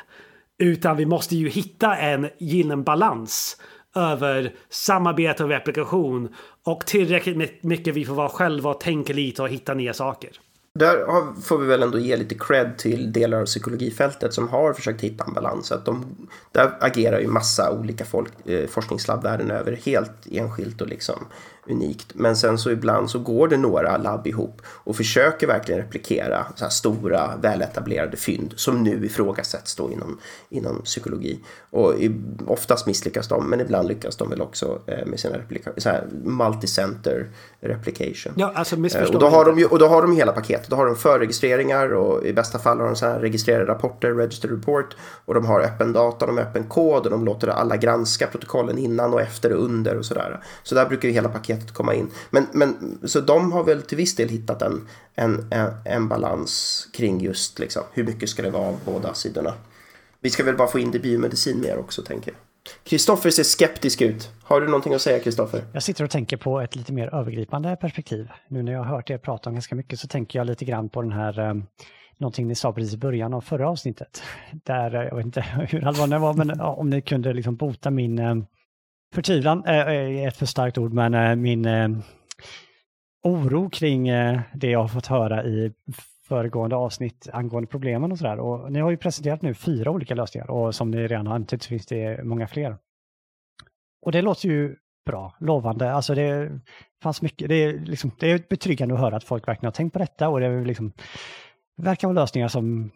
Utan vi måste ju hitta en gyllene balans över samarbete och replikation och tillräckligt mycket vi får vara själva och tänka lite och hitta nya saker. Där får vi väl ändå ge lite cred till delar av psykologifältet som har försökt hitta en balans. Att de, där agerar ju massa olika folk, eh, forskningslabb världen över helt enskilt och liksom unikt. Men sen så ibland så går det några labb ihop och försöker verkligen replikera så här stora väletablerade fynd som nu ifrågasätts då inom, inom psykologi. Och i, oftast misslyckas de, men ibland lyckas de väl också eh, med sina replika, så här multicenter replication. Ja, alltså Eh, Och då, har de ju, och då har de hela paketet. Då har de förregistreringar och i bästa fall har de så här registrerade rapporter, registered report. Och de har öppen data, de har öppen kod och de låter alla granska protokollen innan och efter och under och sådär. Så där brukar ju hela paketet komma in. Men, men så de har väl till viss del hittat en, en, en, en balans kring just liksom, hur mycket ska det vara av båda sidorna. Vi ska väl bara få in det biomedicin mer också tänker jag. Kristoffer ser skeptisk ut. Har du någonting att säga Kristoffer? Jag sitter och tänker på ett lite mer övergripande perspektiv. Nu när jag har hört er prata om ganska mycket så tänker jag lite grann på den här eh, någonting ni sa precis i början av förra avsnittet. Där, eh, jag vet inte hur allvarligt det var, men ja, om ni kunde liksom bota min eh, förtvivlan, eh, är ett för starkt ord, men eh, min eh, oro kring det jag har fått höra i föregående avsnitt angående problemen och sådär. Och ni har ju presenterat nu fyra olika lösningar och som ni redan har antytt så finns det många fler. Och det låter ju bra, lovande. Alltså det fanns mycket, det är, liksom, det är betryggande att höra att folk verkligen har tänkt på detta och det är liksom, verkar vara lösningar som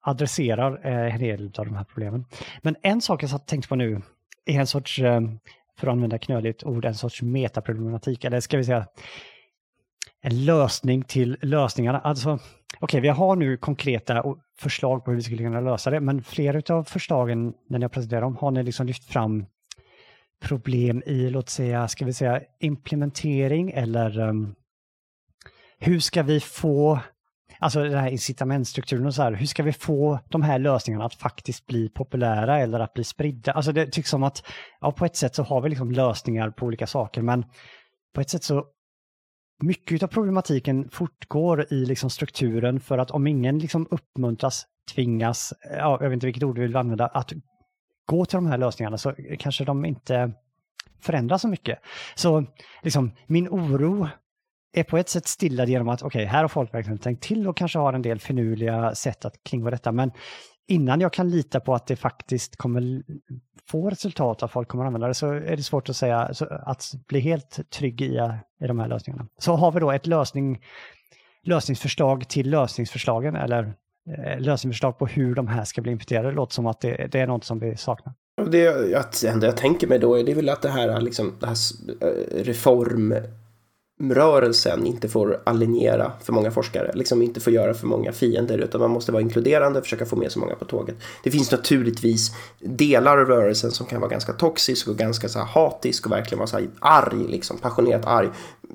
adresserar en del av de här problemen. Men en sak jag har tänkt på nu är en sorts, eh, för att använda knöligt ord, en sorts metaproblematik, eller ska vi säga en lösning till lösningarna. Alltså, okej, vi har nu konkreta förslag på hur vi skulle kunna lösa det, men flera av förslagen när ni har presenterat dem har ni liksom lyft fram problem i, låt säga, ska vi säga implementering eller um, hur ska vi få, alltså den här incitamentstrukturen och så här, hur ska vi få de här lösningarna att faktiskt bli populära eller att bli spridda? Alltså det tycks som att, ja på ett sätt så har vi liksom lösningar på olika saker, men på ett sätt så mycket av problematiken fortgår i liksom strukturen för att om ingen liksom uppmuntras, tvingas, ja, jag vet inte vilket ord vi vill använda, att gå till de här lösningarna så kanske de inte förändras så mycket. Så liksom, min oro är på ett sätt stillad genom att okej, här har folk verkligen tänkt till och kanske har en del finurliga sätt att kringgå detta. Men innan jag kan lita på att det faktiskt kommer få resultat, att folk kommer använda det, så är det svårt att säga, så att bli helt trygg i, i de här lösningarna. Så har vi då ett lösning, lösningsförslag till lösningsförslagen, eller eh, lösningsförslag på hur de här ska bli implementerade. Det låter som att det, det är något som vi saknar. Och Det jag, enda jag tänker mig då är det väl att det här, liksom, det här eh, reform rörelsen inte får alienera för många forskare, liksom inte får göra för många fiender, utan man måste vara inkluderande och försöka få med så många på tåget. Det finns naturligtvis delar av rörelsen som kan vara ganska toxisk och ganska så här hatisk och verkligen vara så här arg, liksom passionerat arg.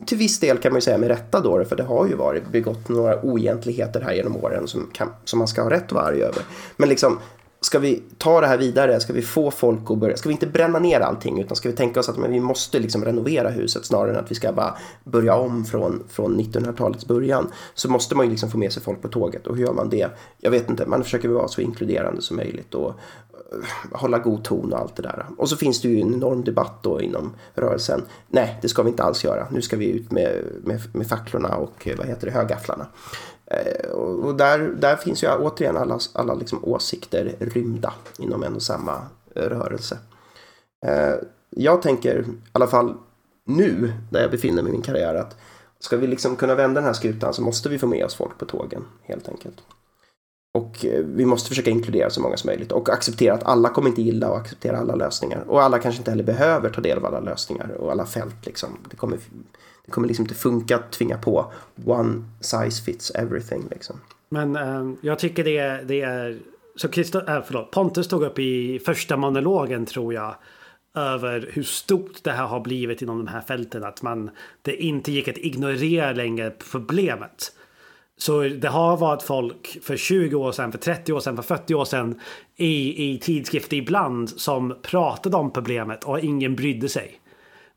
Till viss del kan man ju säga med rätta då, för det har ju varit begått några oegentligheter här genom åren som, kan, som man ska ha rätt att vara arg över. Men liksom ska vi ta det här vidare? Ska vi få folk att börja? Ska vi inte bränna ner allting utan ska vi tänka oss att men vi måste liksom renovera huset snarare än att vi ska bara börja om från, från 1900-talets början? Så måste man ju liksom få med sig folk på tåget och hur gör man det? Jag vet inte, man försöker vara så inkluderande som möjligt och eh, hålla god ton och allt det där. Och så finns det ju en enorm debatt då inom rörelsen. Nej, det ska vi inte alls göra. Nu ska vi ut med, med, med facklorna och eh, vad heter det, högafflarna. Eh, och där, där finns ju återigen alla, alla liksom åsikter rymda inom en och samma rörelse. Eh, jag tänker, i alla fall nu, där jag befinner mig i min karriär, att ska vi liksom kunna vända den här skutan så måste vi få med oss folk på tågen, helt enkelt. Och eh, vi måste försöka inkludera så många som möjligt och acceptera att alla kommer inte gilla och acceptera alla lösningar. Och alla kanske inte heller behöver ta del av alla lösningar och alla fält. Liksom. Det, kommer, det kommer liksom inte funka att tvinga på one size fits everything. Liksom. Men um, jag tycker det, är- det är... Så Christo, äh, förlåt, Pontus tog upp i första monologen tror jag. Över hur stort det här har blivit inom de här fälten. Att man, det inte gick att ignorera längre problemet. Så det har varit folk för 20 år sedan, för 30 år sedan, för 40 år sedan i, i tidskrifter ibland som pratade om problemet och ingen brydde sig.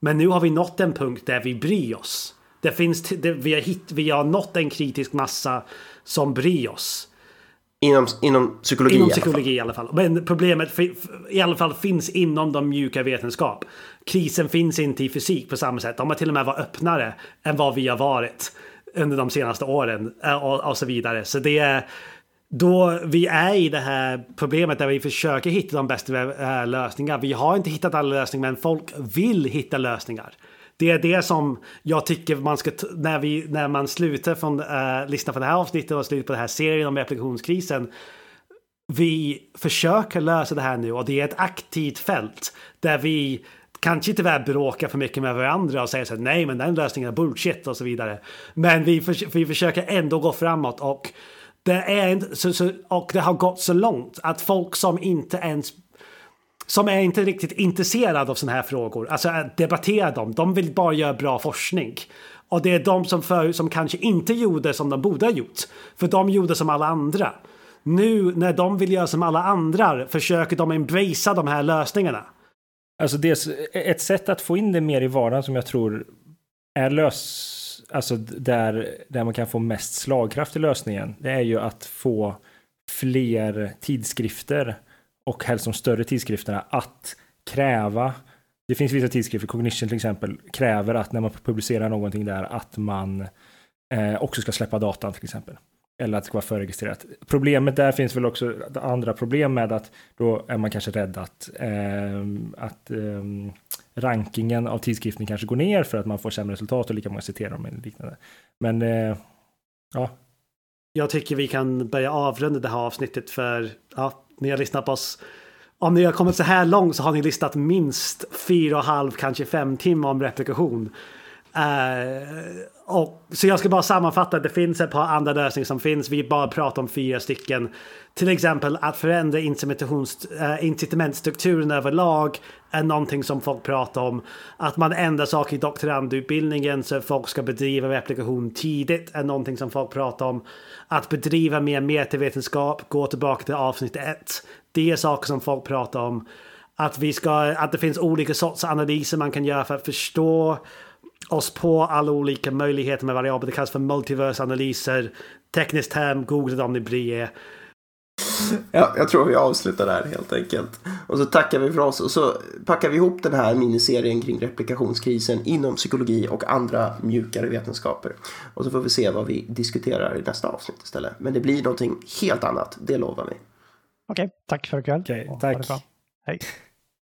Men nu har vi nått en punkt där vi bryr oss. Det finns, det, vi, har hit, vi har nått en kritisk massa som bryr oss. Inom, inom psykologi Inom i alla fall. psykologi i alla fall. Men problemet i alla fall finns inom de mjuka vetenskap. Krisen finns inte i fysik på samma sätt. De har till och med varit öppnare än vad vi har varit under de senaste åren eh, och, och så vidare. Så det är då vi är i det här problemet där vi försöker hitta de bästa eh, lösningarna. Vi har inte hittat alla lösningar, men folk vill hitta lösningar. Det är det som jag tycker man ska, när, vi, när man slutar från, uh, lyssna på det här avsnittet och slutar på den här serien om replikationskrisen. Vi försöker lösa det här nu och det är ett aktivt fält där vi kanske tyvärr bråkar för mycket med varandra och säger så här, nej men den lösningen är bullshit och så vidare. Men vi, för, vi försöker ändå gå framåt och det, är inte, så, så, och det har gått så långt att folk som inte ens som är inte riktigt intresserade av sådana här frågor, alltså att debattera dem, de vill bara göra bra forskning. Och det är de som, för, som kanske inte gjorde som de borde ha gjort, för de gjorde som alla andra. Nu när de vill göra som alla andra försöker de embracea de här lösningarna. Alltså det, är ett sätt att få in det mer i vardagen som jag tror är lös, alltså där, där man kan få mest slagkraft i lösningen, det är ju att få fler tidskrifter och helst de större tidskrifterna att kräva det finns vissa tidskrifter, Cognition till exempel, kräver att när man publicerar någonting där att man eh, också ska släppa datan till exempel. Eller att det ska vara förregistrerat. Problemet där finns väl också andra problem med att då är man kanske rädd att, eh, att eh, rankingen av tidskriften kanske går ner för att man får sämre resultat och lika många citerar dem eller liknande. Men eh, ja, Jag tycker vi kan börja avrunda det här avsnittet för ja, ni har lyssnat på oss. Om ni har kommit så här långt så har ni listat minst fyra och halv, kanske fem timmar om replikation. Uh, och, så jag ska bara sammanfatta, det finns ett par andra lösningar som finns. Vi bara pratar om fyra stycken. Till exempel att förändra uh, incitamentstrukturen överlag är någonting som folk pratar om. Att man ändrar saker i doktorandutbildningen så att folk ska bedriva replikation tidigt är någonting som folk pratar om. Att bedriva mer metavetenskap, gå tillbaka till avsnitt ett. Det är saker som folk pratar om. Att, vi ska, att det finns olika sorts analyser man kan göra för att förstå oss på alla olika möjligheter med variabler. Det kallas för multiversanalyser. Tekniskt term, googla det om ni bryr er. Ja, jag tror vi avslutar där helt enkelt. Och så tackar vi för oss och så packar vi ihop den här miniserien kring replikationskrisen inom psykologi och andra mjukare vetenskaper. Och så får vi se vad vi diskuterar i nästa avsnitt istället. Men det blir någonting helt annat, det lovar vi. Okej, tack för ikväll. Okej, tack. Hej.